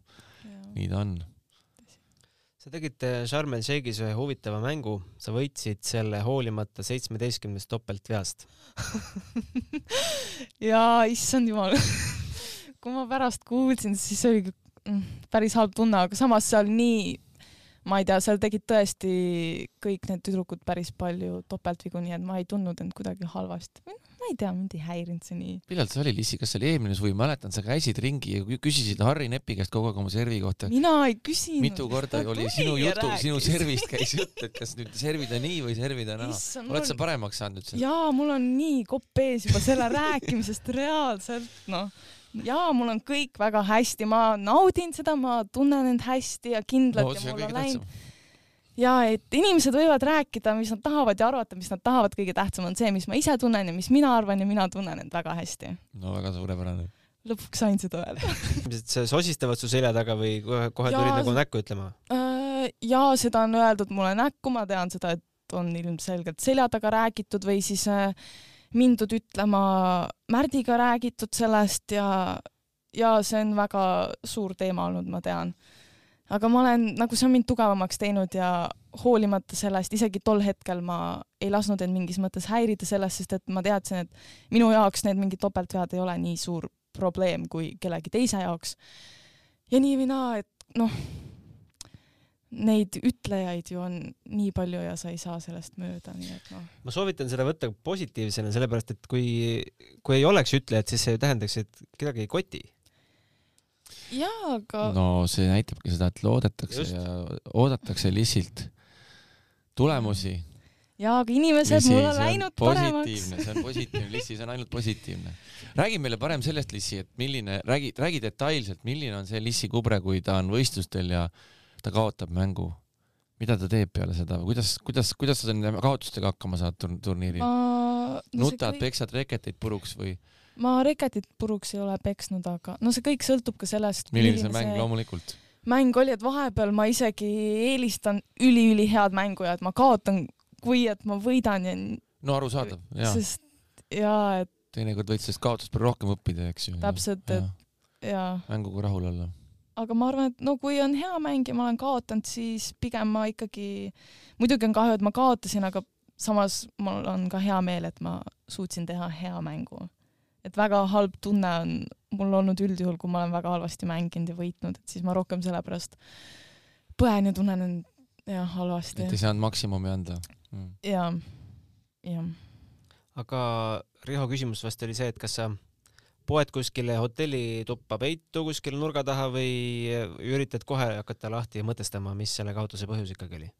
B: nii ta on.
A: sa tegid äh, Sharm el Sheikhis ühe huvitava mängu, sa võitsid selle hoolimata seitsmeteistkümnest topeltveast. [LAUGHS]
C: jaa, issand jumal. [LAUGHS] kui ma pärast kuulsin, siis oli mm, päris halb tunne, aga samas seal nii, ma ei tea, seal tegid tõesti kõik need tüdrukud päris palju topeltvigu, nii et ma ei tundnud end kuidagi halvasti. ma ei tea, mind ei häirinud see nii.
B: millal see oli, Lissi, kas see oli eelmine suvi, mäletan, sa käisid ringi ja kü- küsisid Harri Nepi käest kogu aeg oma servi kohta.
C: mina ei küsinud.
B: mitu korda oli sinu jutu, sinu servist käis jutt, et kas nüüd servida nii või servida naa. oled sa paremaks saanud üldse?
C: jaa, mul on nii kopp ees juba selle rääkimisest reaalselt, noh. jaa, mul on kõik väga hästi, ma naudin seda, ma tunnen end hästi ja kindlalt
B: no
C: ja mul on läinud ja et inimesed võivad rääkida, mis nad tahavad ja arvata, mis nad tahavad, kõige tähtsam on see, mis ma ise tunnen ja mis mina arvan ja mina tunnen end väga hästi.
B: no väga suurepärane.
C: lõpuks sain seda öelda. [LAUGHS]
A: inimesed sosistavad su selja taga või kohe, kohe
C: Jaa,
A: tulid nagu näkku ütlema?
C: ja seda on öeldud mulle näkku, ma tean seda, et on ilmselgelt selja taga räägitud või siis äh, mindud ütlema Märdiga räägitud sellest ja, ja see on väga suur teema olnud, ma tean aga ma olen, nagu see on mind tugevamaks teinud ja hoolimata sellest, isegi tol hetkel ma ei lasknud end mingis mõttes häirida sellest, sest et ma teadsin, et minu jaoks need mingid topeltvead ei ole nii suur probleem kui kellegi teise jaoks. ja nii või naa, et noh, neid ütlejaid ju on nii palju ja sa ei saa sellest mööda, nii et noh.
A: ma soovitan seda võtta positiivsena, sellepärast et kui, kui ei oleks ütlejat, siis see ju tähendaks, et kedagi ei koti.
C: jaa, aga
B: no see näitabki seda, et loodetakse
A: Just.
B: ja oodatakse Lissilt tulemusi.
C: jaa, aga inimesed, mul on läinud paremaks.
B: positiivne, see on positiivne, Lissi, see on ainult positiivne. räägi meile parem sellest, Lissi, et milline, räägi, räägi detailselt, milline on see Lissi Kubre, kui ta on võistlustel ja ta kaotab mängu. mida ta teeb peale seda või kuidas, kuidas, kuidas sa nende kaotustega hakkama saad tur- turniiril?
C: ma, no see
B: nutad,
C: kõik,
B: peksad reketeid puruks või
C: ma reketit puruks ei ole peksnud, aga no see kõik sõltub ka sellest,
B: milline see mäng loomulikult?
C: mäng oli, et vahepeal ma isegi eelistan üliülihead mängu ja et ma kaotan, kui et ma võidan ja
B: no arusaadav, jaa.
C: sest jaa, et
B: teinekord võid sellest kaotusest palju rohkem õppida, eks ju.
C: Täpselt, et- jaa
B: mänguga rahul olla.
C: Aga ma arvan, et no kui on hea mäng ja ma olen kaotanud, siis pigem ma ikkagi, muidugi on kahju, et ma kaotasin, aga samas mul on ka hea meel, et ma suutsin teha hea mängu. et väga halb tunne on mul olnud üldjuhul, kui ma olen väga halvasti mänginud ja võitnud, et siis ma rohkem sellepärast põen ja tunnen end jah halvasti
B: et ei. saanud maksimumi anda mm..
C: ja, jah.
A: aga Riho küsimus vast oli see, et kas sa poed kuskile hotellituppa peitu kuskile nurga taha või üritad kohe hakata lahti mõtestama, mis selle kaotuse põhjus ikkagi oli?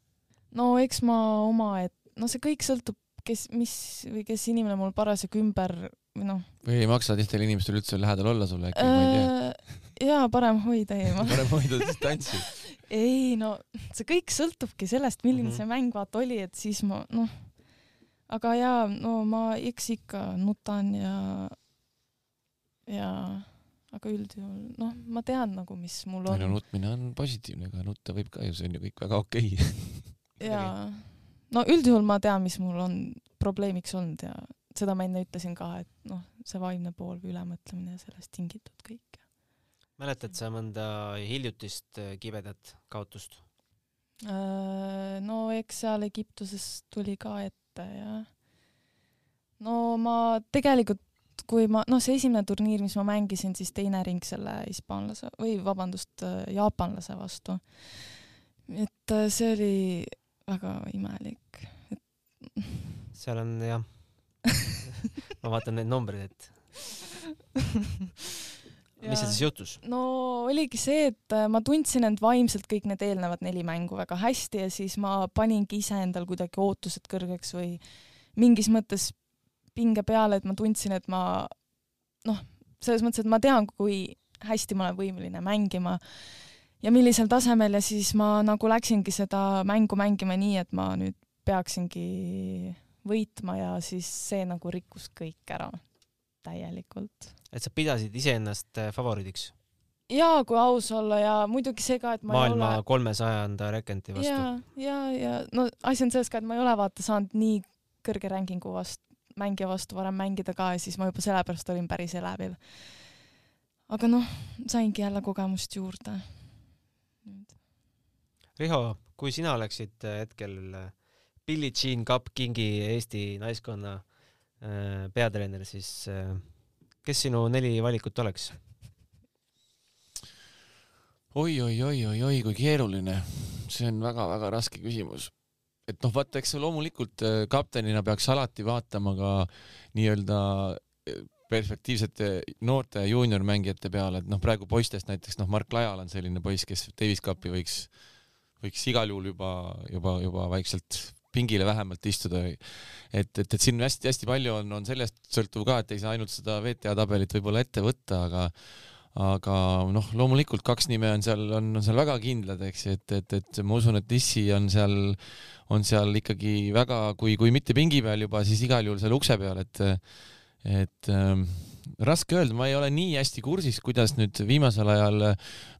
C: no eks ma oma, et no see kõik sõltub, kes, mis või kes inimene mul parasjagu ümber või noh
B: või ei maksa teistel inimestel üldse lähedal olla sulle äkki, ma ei tea.
C: äh,. jaa, parem hoida eemal. [LAUGHS]
B: parem hoida distantsi. [LAUGHS]
C: ei no see kõik sõltubki sellest, milline mm -hmm. see mäng vaata oli, et siis ma noh, aga jaa, no ma eks ikka nutan ja, ja aga üldjuhul noh, ma tean nagu, mis mul
B: ei no
C: on
B: nutmine on positiivne, aga nutta võib ka ju, see on ju kõik väga okei okay..
C: ja no üldjuhul ma tean, mis mul on probleemiks olnud ja seda ma enne ütlesin ka, et noh, see vaimne pool või ülemõtlemine ja sellest tingitud kõik.
A: mäletad sa mõnda hiljutist äh, kibedat kaotust?
C: Äh, no eks seal Egiptuses tuli ka ette ja no ma tegelikult, kui ma, noh, see esimene turniir, mis ma mängisin, siis teine ring selle hispaanlase või vabandust, jaapanlase vastu. et äh, see oli väga imelik.
A: seal on jah, [LAUGHS] ma vaatan neid numbreid, et [LAUGHS] mis seal siis juhtus?
C: no oligi see, et äh, ma tundsin end vaimselt kõik need eelnevad neli mängu väga hästi ja siis ma paningi iseendal kuidagi ootused kõrgeks või mingis mõttes pinge peale, et ma tundsin, et ma noh, selles mõttes, et ma tean, kui hästi ma olen võimeline mängima ja millisel tasemel ja siis ma nagu läksingi seda mängu mängima nii, et ma nüüd peaksingi võitma ja siis see nagu rikkus kõik ära täielikult
A: et sa pidasid iseennast äh, favoriidiks?
C: ja kui aus olla ja muidugi see ka, et ma
A: maailma
C: ei ole
A: kolmesajanda rekenti vastu.
C: ja, ja, ja no asi on selles ka, et ma ei ole vaata saanud nii kõrge rankingu vastu, mängija vastu varem mängida ka ja siis ma juba sellepärast olin päris elevil. aga noh, saingi jälle kogemust juurde.
A: Riho, kui sina oleksid hetkel Billie Jean Cup Kingi Eesti naiskonna äh, peatreener, siis äh, kes sinu neli valikut oleks?
B: oi-oi-oi-oi-oi, kui keeruline. see on väga-väga raske küsimus. Et noh, vaata, eks loomulikult äh, kaptenina peaks alati vaatama ka nii-öelda äh, perspektiivsete noorte juuniormängijate peale, et noh, praegu poistest näiteks noh, Mark Lajal on selline poiss, kes Davis Cupi võiks, võiks igal juhul juba, juba, juba vaikselt pingile vähemalt istuda. et, et, et siin hästi-hästi palju on, on sellest sõltuv ka, et ei saa ainult seda VTA tabelit võib-olla ette võtta, aga aga noh, loomulikult kaks nime on seal, on, seal väga kindlad, eks ju, et, et, et ma usun, et Issi on seal, on seal ikkagi väga, kui, kui mitte pingi peal juba, siis igal juhul seal ukse peal, et, et ähm, raske öelda, ma ei ole nii hästi kursis, kuidas nüüd viimasel ajal,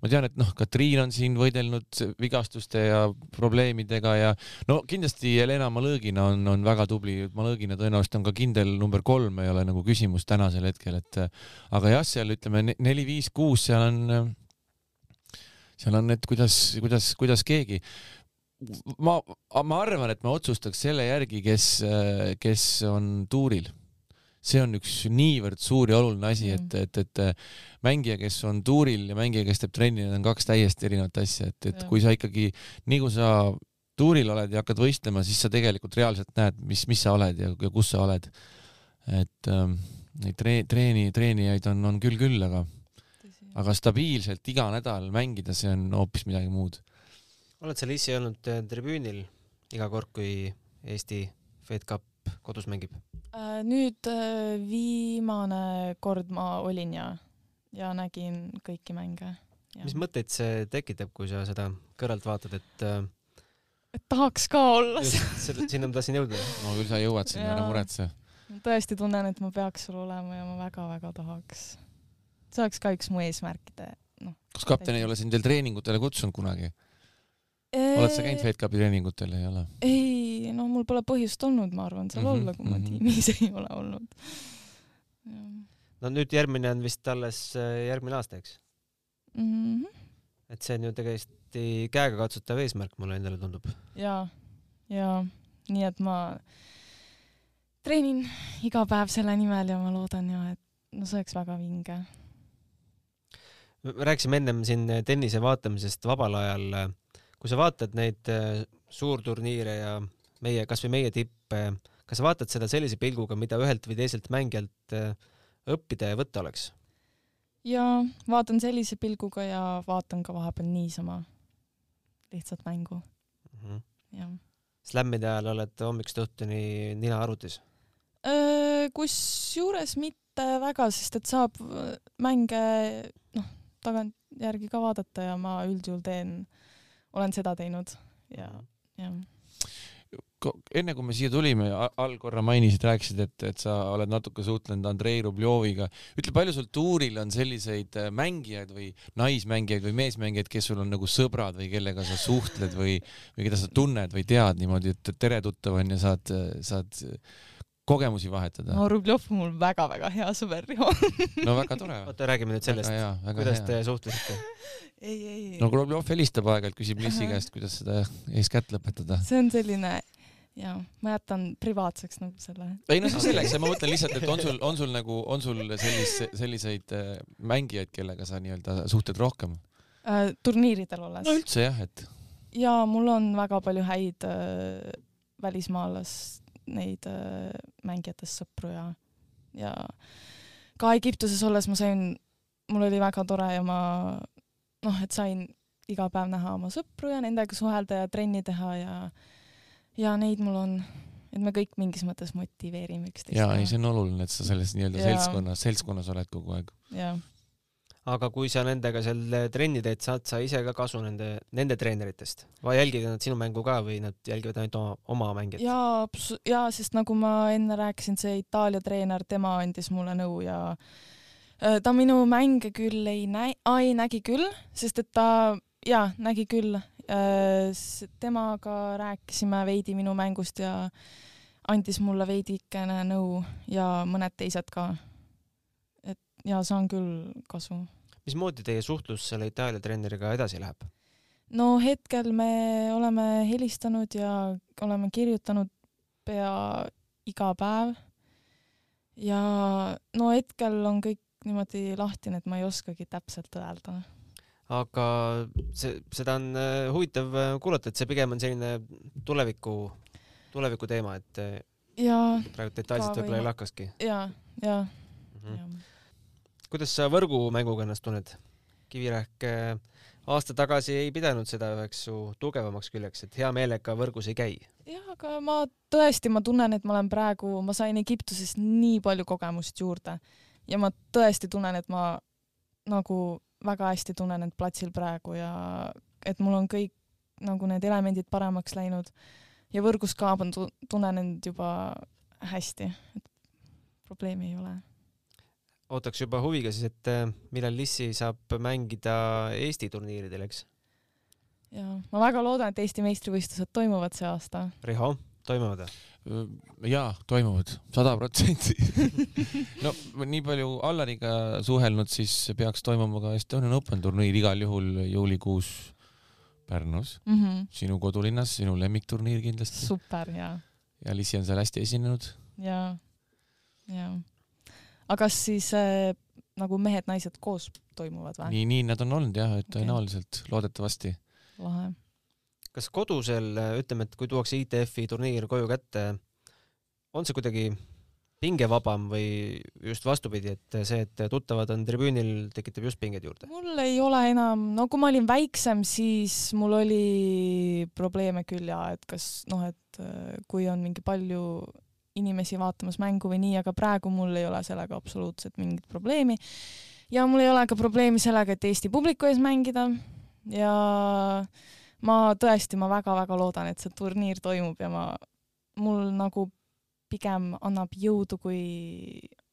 B: ma tean, et noh, Katriin on siin võidelnud vigastuste ja probleemidega ja no kindlasti Helena Malõgina on, on väga tubli, Malõgina tõenäoliselt on ka kindel number kolm, ei ole nagu küsimus tänasel hetkel, et aga jah, seal ütleme neli, viis, kuus, seal on, seal on, et kuidas, kuidas, kuidas keegi. Ma, ma arvan, et ma otsustaks selle järgi, kes, kes on tuuril see on üks niivõrd suur ja oluline asi, et, mm. et, et mängija, kes on tuuril ja mängija, kes teeb trenni, need on kaks täiesti erinevat asja, et, et kui sa ikkagi, nii kui sa tuuril oled ja hakkad võistlema, siis sa tegelikult reaalselt näed, mis, mis sa oled ja, ja kus sa oled. et ähm, neid tre-, treeni, treenijaid on, on küll küll, aga, aga stabiilselt iga nädal mängida, see on hoopis midagi muud.
A: oled sa, Liisi, olnud äh, tribüünil iga kord, kui Eesti Fed Cup kodus mängib?
C: Äh, nüüd äh, viimane kord ma olin ja, ja nägin kõiki mänge.
A: mis mõtteid see tekitab, kui sa seda kõrvalt vaatad, et äh,
C: et tahaks ka olla
A: seal. sinna ma tahtsin jõuda.
B: no küll sa jõuad sinna, ära muretse.
C: ma tõesti tunnen, et ma peaks seal olema ja ma väga-väga tahaks. see oleks ka üks mu eesmärkide, noh.
B: kas kapten ei ole sind veel treeningutele kutsunud kunagi? Oled sa käinud FedCupi treeningutel, ei ole?
C: ei, no mul pole põhjust olnud, ma arvan, seal mm -hmm, olla, kui ma mm -hmm. tiimis [LAUGHS] ei ole olnud.
A: no nüüd järgmine on vist alles äh, järgmine aasta, eks
C: mm? -hmm.
A: et see on ju täiesti käegakatsutav eesmärk, mulle endale tundub.
C: ja, ja nii et ma treenin iga päev selle nimel ja ma loodan ja et no see oleks väga vinge.
A: me rääkisime ennem siin tennise vaatamisest vabal ajal kui sa vaatad neid äh, suurturniire ja meie, kasvõi meie tippe, kas sa vaatad seda sellise pilguga, mida ühelt või teiselt mängijalt äh, õppida ja võtta oleks?
C: jaa, vaatan sellise pilguga ja vaatan ka vahepeal niisama lihtsalt mängu mm.
A: -hmm. jah. Slammide ajal oled hommikust õhtuni nina arvutis?
C: kusjuures mitte väga, sest et saab mänge noh, tagantjärgi ka vaadata ja ma üldjuhul teen äh, olen seda teinud. Ja, jah.
B: Enne kui me siia tulime, all korra mainisid, rääkisid, et, et sa oled natuke suhtlenud Andrei Rubljoviga. ütle, palju sul tuuril on selliseid äh, mängijaid või naismängijaid või meesmängijaid, kes sul on nagu sõbrad või kellega sa suhtled või, või keda sa tunned või tead niimoodi, et tere tuttav on ja saad, saad kogemusi vahetada.
C: no Rubljov on mul väga-väga hea sõber, Riho
B: no väga tore.
A: oota, räägime nüüd sellest, kuidas hea. te suhtlesite? [LAUGHS]
C: ei, ei.
B: no Rubljov helistab aeg-ajalt, küsib Lissi käest, kuidas seda eeskätt lõpetada.
C: see on selline ja ma jätan privaatseks nagu selle.
B: ei no see selleks, ma mõtlen lihtsalt, et on sul, on sul nagu, on sul sellist, selliseid äh, mängijaid, kellega sa nii-öelda suhtled rohkem
C: äh,? turniiridel olles?
B: no üldse jah, et.
C: ja mul on väga palju häid äh, välismaalast neid äh, mängijatest sõpru ja, ja ka Egiptuses olles ma sain, mul oli väga tore ja ma noh, et sain iga päev näha oma sõpru ja nendega suhelda ja trenni teha ja ja neid mul on, et me kõik mingis mõttes motiveerime üksteist.
B: jaa, ei see on oluline, et sa selles nii-öelda seltskonnas, seltskonnas oled kogu aeg.
C: jah
A: aga kui sa nendega seal trenni teed, saad sa ise ka kasu nende, nende treeneritest või jälgivad nad sinu mängu ka või nad jälgivad ainult oma, oma mängijat?
C: jaa, jaa, sest nagu ma enne rääkisin, see Itaalia treener, tema andis mulle nõu ja Äh, ta minu mänge küll ei näi-, ei nägi küll, sest et ta, jaa, nägi küll. temaga rääkisime veidi minu mängust ja andis mulle veidikene nõu ja mõned teised ka. Ja saan küll kasu.
A: mismoodi teie suhtlus selle Itaalia treeneriga edasi läheb?
C: no hetkel me oleme helistanud ja oleme kirjutanud pea iga päev. ja no hetkel on kõik niimoodi lahtine, et ma ei oskagi täpselt öelda.
A: aga see, seda on äh, huvitav äh, kuulata, et see pigem on selline tuleviku, tuleviku teema, et äh,
C: ja
A: praegu detailselt võib-olla ei lakkaski.
C: ja, ja
A: mm. -hmm. Kuidas sa võrgumänguga ennast tunned? Kivirähk aasta tagasi ei pidanud seda üheks su tugevamaks küljeks, et hea meelega võrgus ei käi.
C: jah, aga ma tõesti, ma tunnen, et ma olen praegu, ma sain Egiptuses nii palju kogemust juurde ja ma tõesti tunnen, et ma nagu väga hästi tunnen end platsil praegu ja et mul on kõik nagu need elemendid paremaks läinud ja võrgus ka ma tunnen end juba hästi, et probleemi ei ole
A: ootaks juba huviga siis, et äh, millal Lissi saab mängida Eesti turniiridel, eks?
C: ja ma väga loodan, et Eesti meistrivõistlused toimuvad see aasta.
A: Riho, toimuvad või?
B: jaa, toimuvad, sada protsenti. [LAUGHS] no nii palju Allariga suhelnud, siis peaks toimuma ka Estonian Open turniir igal juhul juulikuus Pärnus
C: mm, -hmm.
B: sinu kodulinnas, sinu lemmikturniir kindlasti.
C: super, jaa.
B: ja Lissi on seal hästi esinenud.
C: jaa, jaa aga kas siis äh, nagu mehed-naised koos toimuvad või?
B: nii, nii nad on olnud jah, et tõenäoliselt okay., loodetavasti.
C: lahe.
A: kas kodusel, äh, ütleme, et kui tuuakse ITF-i turniir koju kätte, on see kuidagi pingevabam või just vastupidi, et see, et tuttavad on tribüünil, tekitab just pingeid juurde?
C: mul ei ole enam, no kui ma olin väiksem, siis mul oli probleeme küll ja et kas noh, et äh, kui on mingi palju inimesi vaatamas mängu või nii, aga praegu mul ei ole sellega absoluutselt mingit probleemi. ja mul ei ole ka probleemi sellega, et Eesti publiku ees mängida ja ma tõesti, ma väga-väga loodan, et see turniir toimub ja ma, mul nagu pigem annab jõudu, kui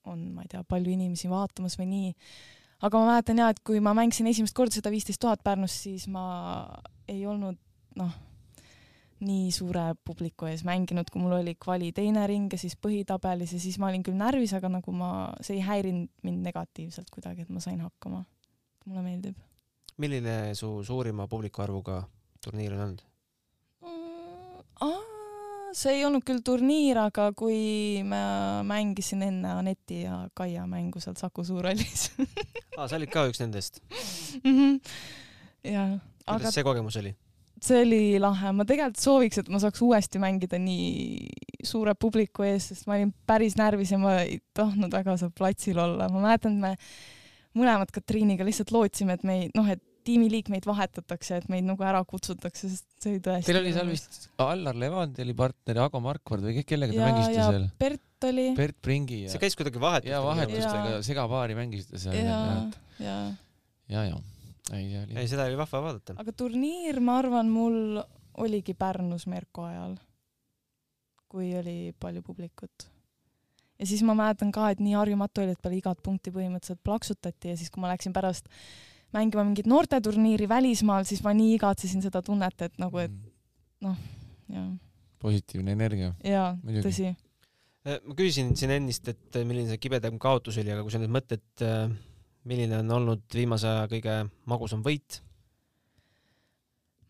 C: on, ma ei tea, palju inimesi vaatamas või nii. aga ma mäletan ja, et kui ma mängisin esimest korda seda viisteist tuhat Pärnus, siis ma ei olnud noh nii suure publiku ees mänginud, kui mul oli kvali teine ring ja siis põhitabelis ja siis ma olin küll närvis, aga nagu ma, see ei häirinud mind negatiivselt kuidagi, et ma sain hakkama. mulle meeldib.
A: milline su suurima publiku arvuga turniir on olnud
C: mm,? see ei olnud küll turniir, aga kui ma mängisin enne Aneti ja Kaia mängu seal Saku Suurhallis [LAUGHS]
A: aa, sa olid ka üks nendest
C: mm? -hmm. jaa.
A: kuidas aga... see kogemus oli?
C: See oli lahe, ma tegelikult sooviks, et ma saaks uuesti mängida nii suure publiku ees, sest ma olin päris närvis ja ma ei tahtnud väga seal platsil olla. ma mäletan, et me mõlemad Katriiniga lihtsalt lootsime, et me ei, noh, et tiimiliikmeid vahetatakse, et meid nagu ära kutsutakse, sest see oli tõesti.
B: Teil oli seal vist Allar Levandi oli partner ja Ago Markvard või kellega te mängisite seal?
C: Bert oli.
B: Bert Pringi
A: ja. see käis kuidagi vahetustega.
B: ja vahetustega segapaari mängisite seal.
C: ja, ja,
B: ja, ja. ja ei,
A: oli... ei, seda oli vahva vaadata.
C: aga turniir, ma arvan, mul oligi Pärnus Merko ajal, kui oli palju publikut. ja siis ma mäletan ka, et nii harjumatu oli, et peale igat punkti põhimõtteliselt plaksutati ja siis, kui ma läksin pärast mängima mingit noorteturniiri välismaal, siis ma nii igatsesin seda tunnet, et nagu, et mm. noh, jah.
B: positiivne energia.
C: jaa, tõsi.
A: Äh, ma küsisin siin ennist, et milline see kibedam kaotus oli, aga kui sa nüüd mõtled äh, milline on olnud viimase aja kõige magusam võit?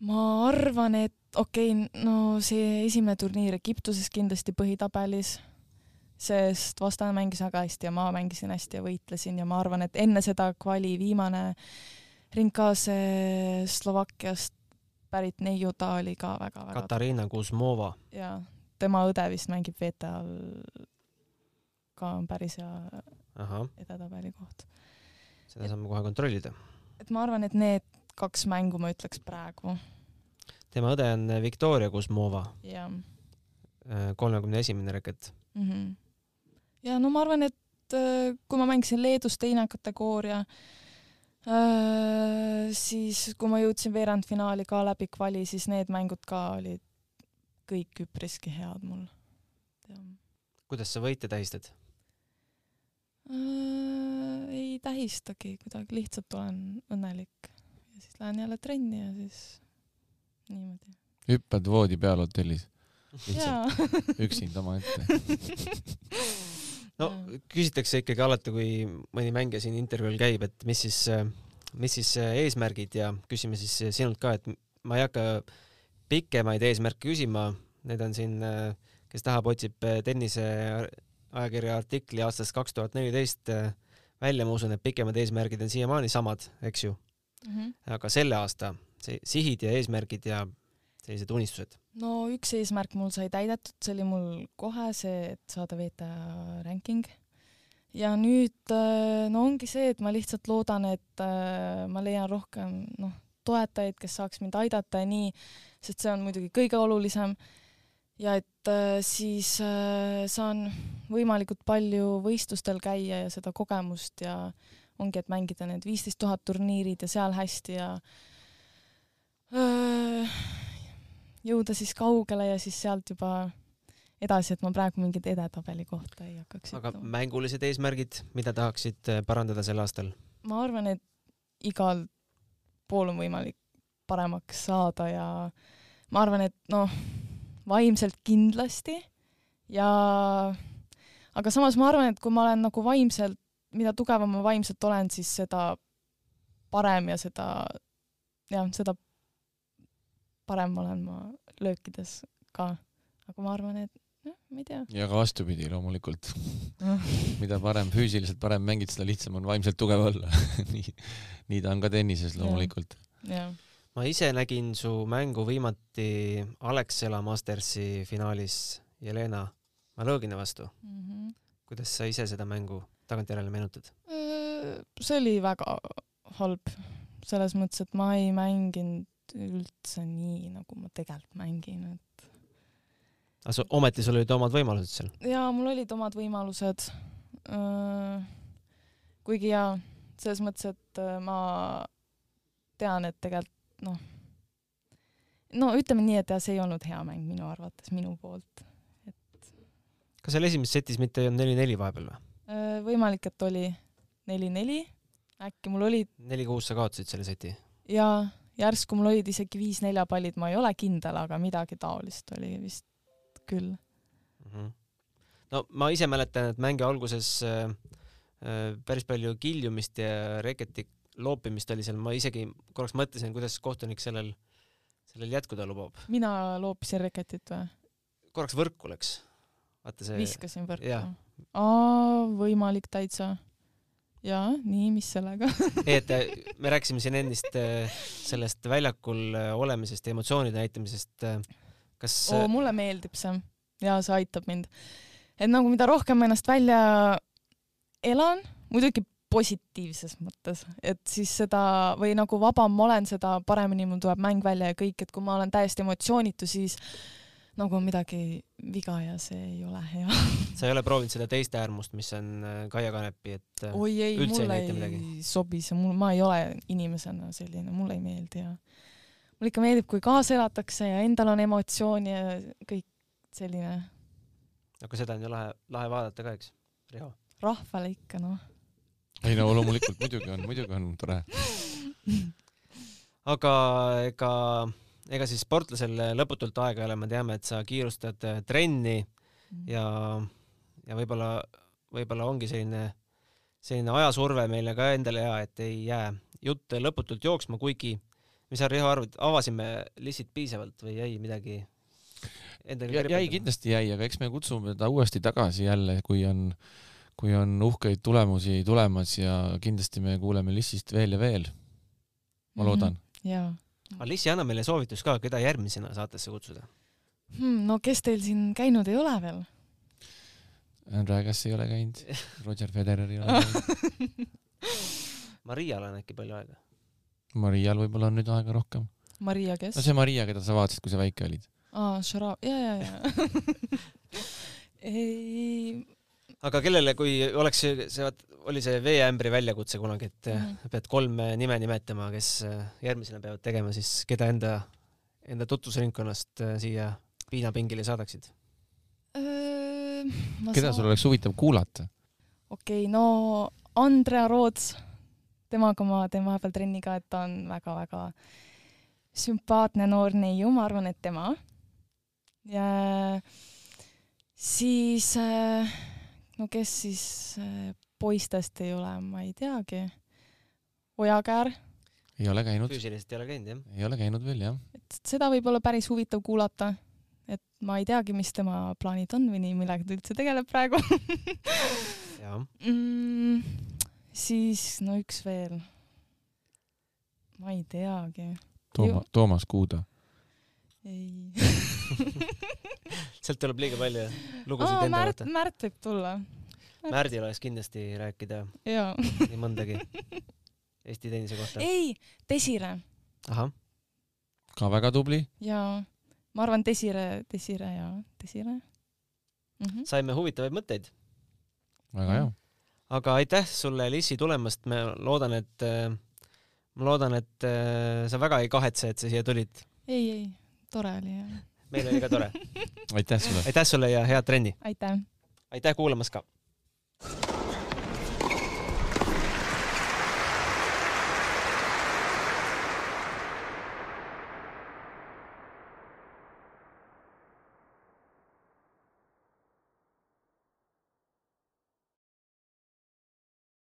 C: ma arvan, et okei okay,, no see esimene turniir Egiptuses kindlasti põhitabelis, sest vastane mängis väga hästi ja ma mängisin hästi ja võitlesin ja ma arvan, et enne seda kvali viimane ring ka see Slovakkiast pärit neiu, ta oli ka väga-väga
A: Katariina Kuzmova.
C: jaa, tema õde vist mängib VTA-l ka on päris hea edetabeli koht
A: seda saame kohe kontrollida.
C: et ma arvan, et need kaks mängu ma ütleks praegu.
A: tema õde on Viktoria Kuzmova.
C: jah.
A: Äh, kolmekümne esimene reket
C: mm. -hmm. ja no ma arvan, et äh, kui ma mängisin Leedus teine kategooria, äh, siis kui ma jõudsin veerandfinaali ka läbi kvali, siis need mängud ka olid kõik üpriski head mul.
A: kuidas sa võite tähistad?
C: Äh, ei tähistagi kuidagi, lihtsalt olen õnnelik. Ja siis lähen jälle trenni ja siis niimoodi.
B: hüppad voodi peal hotellis. [LAUGHS] Üksinda omaette.
A: no küsitakse ikkagi alati, kui mõni mängija siin intervjuul käib, et mis siis, mis siis äh, eesmärgid ja küsime siis sinult ka, et ma ei hakka pikemaid eesmärke küsima, need on siin, kes tahab, otsib äh, tenniseajakirja artikli aastast kaks tuhat neliteist välja, ma usun, et pikemad eesmärgid on siiamaani samad, eks ju,
C: Mhm.
A: aga selle aasta sihid ja eesmärgid ja sellised unistused.
C: no üks eesmärk mul sai täidetud, see oli mul kohe see, et saada VTA ranking. ja nüüd äh, no ongi see, et ma lihtsalt loodan, et äh, ma leian rohkem noh, toetajaid, kes saaks mind aidata ja nii, sest see on muidugi kõige olulisem. Ja et äh, siis äh, saan võimalikult palju võistlustel käia ja seda kogemust ja ongi, et mängida need viisteist tuhat turniirid ja seal hästi ja öö, jõuda siis kaugele ja siis sealt juba edasi, et ma praegu mingit edetabeli kohta ei hakkaks
A: aga
C: ütlema.
A: mängulised eesmärgid, mida tahaksid äh, parandada sel aastal?
C: ma arvan, et igal pool on võimalik paremaks saada ja ma arvan, et noh, vaimselt kindlasti ja aga samas ma arvan, et kui ma olen nagu vaimselt, mida tugevam ma vaimselt olen, siis seda parem ja seda, jah, seda parem olen ma löökides ka. aga ma arvan, et noh, ma ei tea.
B: ja ka vastupidi loomulikult. [LAUGHS] mida parem füüsiliselt parem mängid, seda lihtsam on vaimselt tugev olla. [LAUGHS] nii, nii ta on ka tennises loomulikult.
C: jah,
A: ma ise nägin su mängu viimati Alexela Mastersi finaalis Jelena Malõgina vastu.
C: Mhm.
A: kuidas sa ise seda mängu tagantjärele meenutad?
C: see oli väga halb, selles mõttes, et ma ei mänginud üldse nii, nagu ma tegelikult mängin, et
A: aga ometi sul olid omad võimalused seal.
C: jaa, mul olid omad võimalused. kuigi jaa, selles mõttes, et öö, ma tean, et tegelikult noh, no ütleme nii, et jah, see ei olnud hea mäng minu arvates, minu poolt.
A: kas seal esimeses setis mitte ei olnud neli-neli vahepeal või?
C: võimalik, et oli neli-neli, äkki mul olid
A: neli-kuus sa kaotasid selle seti.
C: ja järsku mul olid isegi viis-nelja pallid, ma ei ole kindel, aga midagi taolist oli vist küll.
A: Mhm. no ma ise mäletan, et mängu alguses äh, päris palju kiljumist ja reketi loopimist oli seal, ma isegi korraks mõtlesin, kuidas kohtunik sellel, sellel jätkuda lubab.
C: mina loopisin reketit või?
A: korraks võrku läks. vaata see.
C: viskasin võrku aa, võimalik täitsa. jaa, nii, mis sellega?
A: ei, et äh, me rääkisime siin ennist äh, sellest väljakul äh, olemisest ja emotsioonide näitamisest. kas
C: oo, mulle meeldib see ja see aitab mind. et nagu mida rohkem ma ennast välja elan, muidugi positiivses mõttes, et siis seda või nagu vabam ma olen, seda paremini mul tuleb mäng välja ja kõik, et kui ma olen täiesti emotsioonitu, siis nagu on midagi viga ja see ei ole hea. [LAUGHS]
A: sa ei ole proovinud seda teist äärmust, mis on äh, Kaia Kanepi, et äh,
C: oi ei, mulle ei, ei sobi see, mul, ma ei ole inimesena selline, mulle ei meeldi ja mulle ikka meeldib, kui kaasa elatakse ja endal on emotsioon ja kõik selline
A: aga seda on ju lahe, lahe vaadata ka, eks, Riho?
C: rahvale ikka noh.
B: Ei no loomulikult muidugi on, muidugi on tore.
A: aga ega, ega siis sportlasel lõputult aega ei ole, me teame, et sa kiirustad äh, trenni ja, ja võib-olla, võib-olla ongi selline, selline ajasurve meile ka endale hea, et ei jää jutt lõputult jooksma, kuigi mis sa, Riho, arvad, avasime lihtsalt piisavalt või jäi midagi endale
B: jäi? kindlasti jäi, aga eks me kutsume ta uuesti tagasi jälle, kui on, kui on uhkeid tulemusi tulemas ja kindlasti me kuuleme Lissist veel ja veel. ma loodan.
C: jaa
A: Alissi, anna meile soovitus ka, keda järgmisena saatesse kutsuda.
C: hmm,. no kes teil siin käinud ei ole veel?
B: Andrea Agassi ei ole käinud, [LAUGHS] Roger Federer ei ole käinud, [LAUGHS]
A: Marial on äkki palju aega?
B: Marial võib-olla on nüüd aega rohkem.
C: Maria, kes
B: no see Maria, keda sa vaatasid, kui sa väike olid.
C: aa, Shara-, ja, ja, ja ei,
A: aga kellele, kui oleks see, see, oli see veeämbri väljakutse kunagi, et mm. pead kolm nime nimetama, kes äh, järgmisena peavad tegema, siis keda enda, enda tutvusringkonnast siia piinapingile saadaksid?
B: keda
C: saan-
B: sul oleks huvitav kuulata?
C: okei okay,, no Andrea Roots, temaga ma teen vahepeal trenni ka, et ta on väga-väga sümpaatne noor neiu, ma arvan, et tema. ja siis, äh, no kes siis äh, poistest ei ole, ma ei teagi. Ojakäär.
B: ei ole käinud.
A: füüsiliselt ei ole käinud, jah?
B: ei ole käinud veel, jah.
C: et seda võib olla päris huvitav kuulata. et ma ei teagi, mis tema plaanid on või nii, millega ta üldse tegeleb praegu [LAUGHS]
A: jah
C: mm,. siis no üks veel. ma ei teagi.
B: Tooma, Toomas Kuuda.
C: ei [LAUGHS] [LAUGHS]
A: sealt tuleb liiga palju lugusid
C: Aa,
A: enda
C: Märt,
A: kohta.
C: Märt võib tulla.
A: Märdil oleks kindlasti rääkida
C: jaa.
A: nii mõndagi Eesti tennise kohta.
C: ei, Desire.
A: ahah,
B: ka väga tubli.
C: jaa. ma arvan, Desire, Desire ja Desire mm. -hmm.
A: saime huvitavaid mõtteid.
B: väga hea.
A: aga aitäh sulle, Lissi, tulemast, ma loodan, et ma loodan, et äh, sa väga ei kahetse, et sa siia tulid.
C: ei, ei, tore oli jah
A: meil oli ka tore.
B: aitäh sulle.
A: aitäh sulle ja head trenni.
C: aitäh.
A: aitäh kuulamast ka.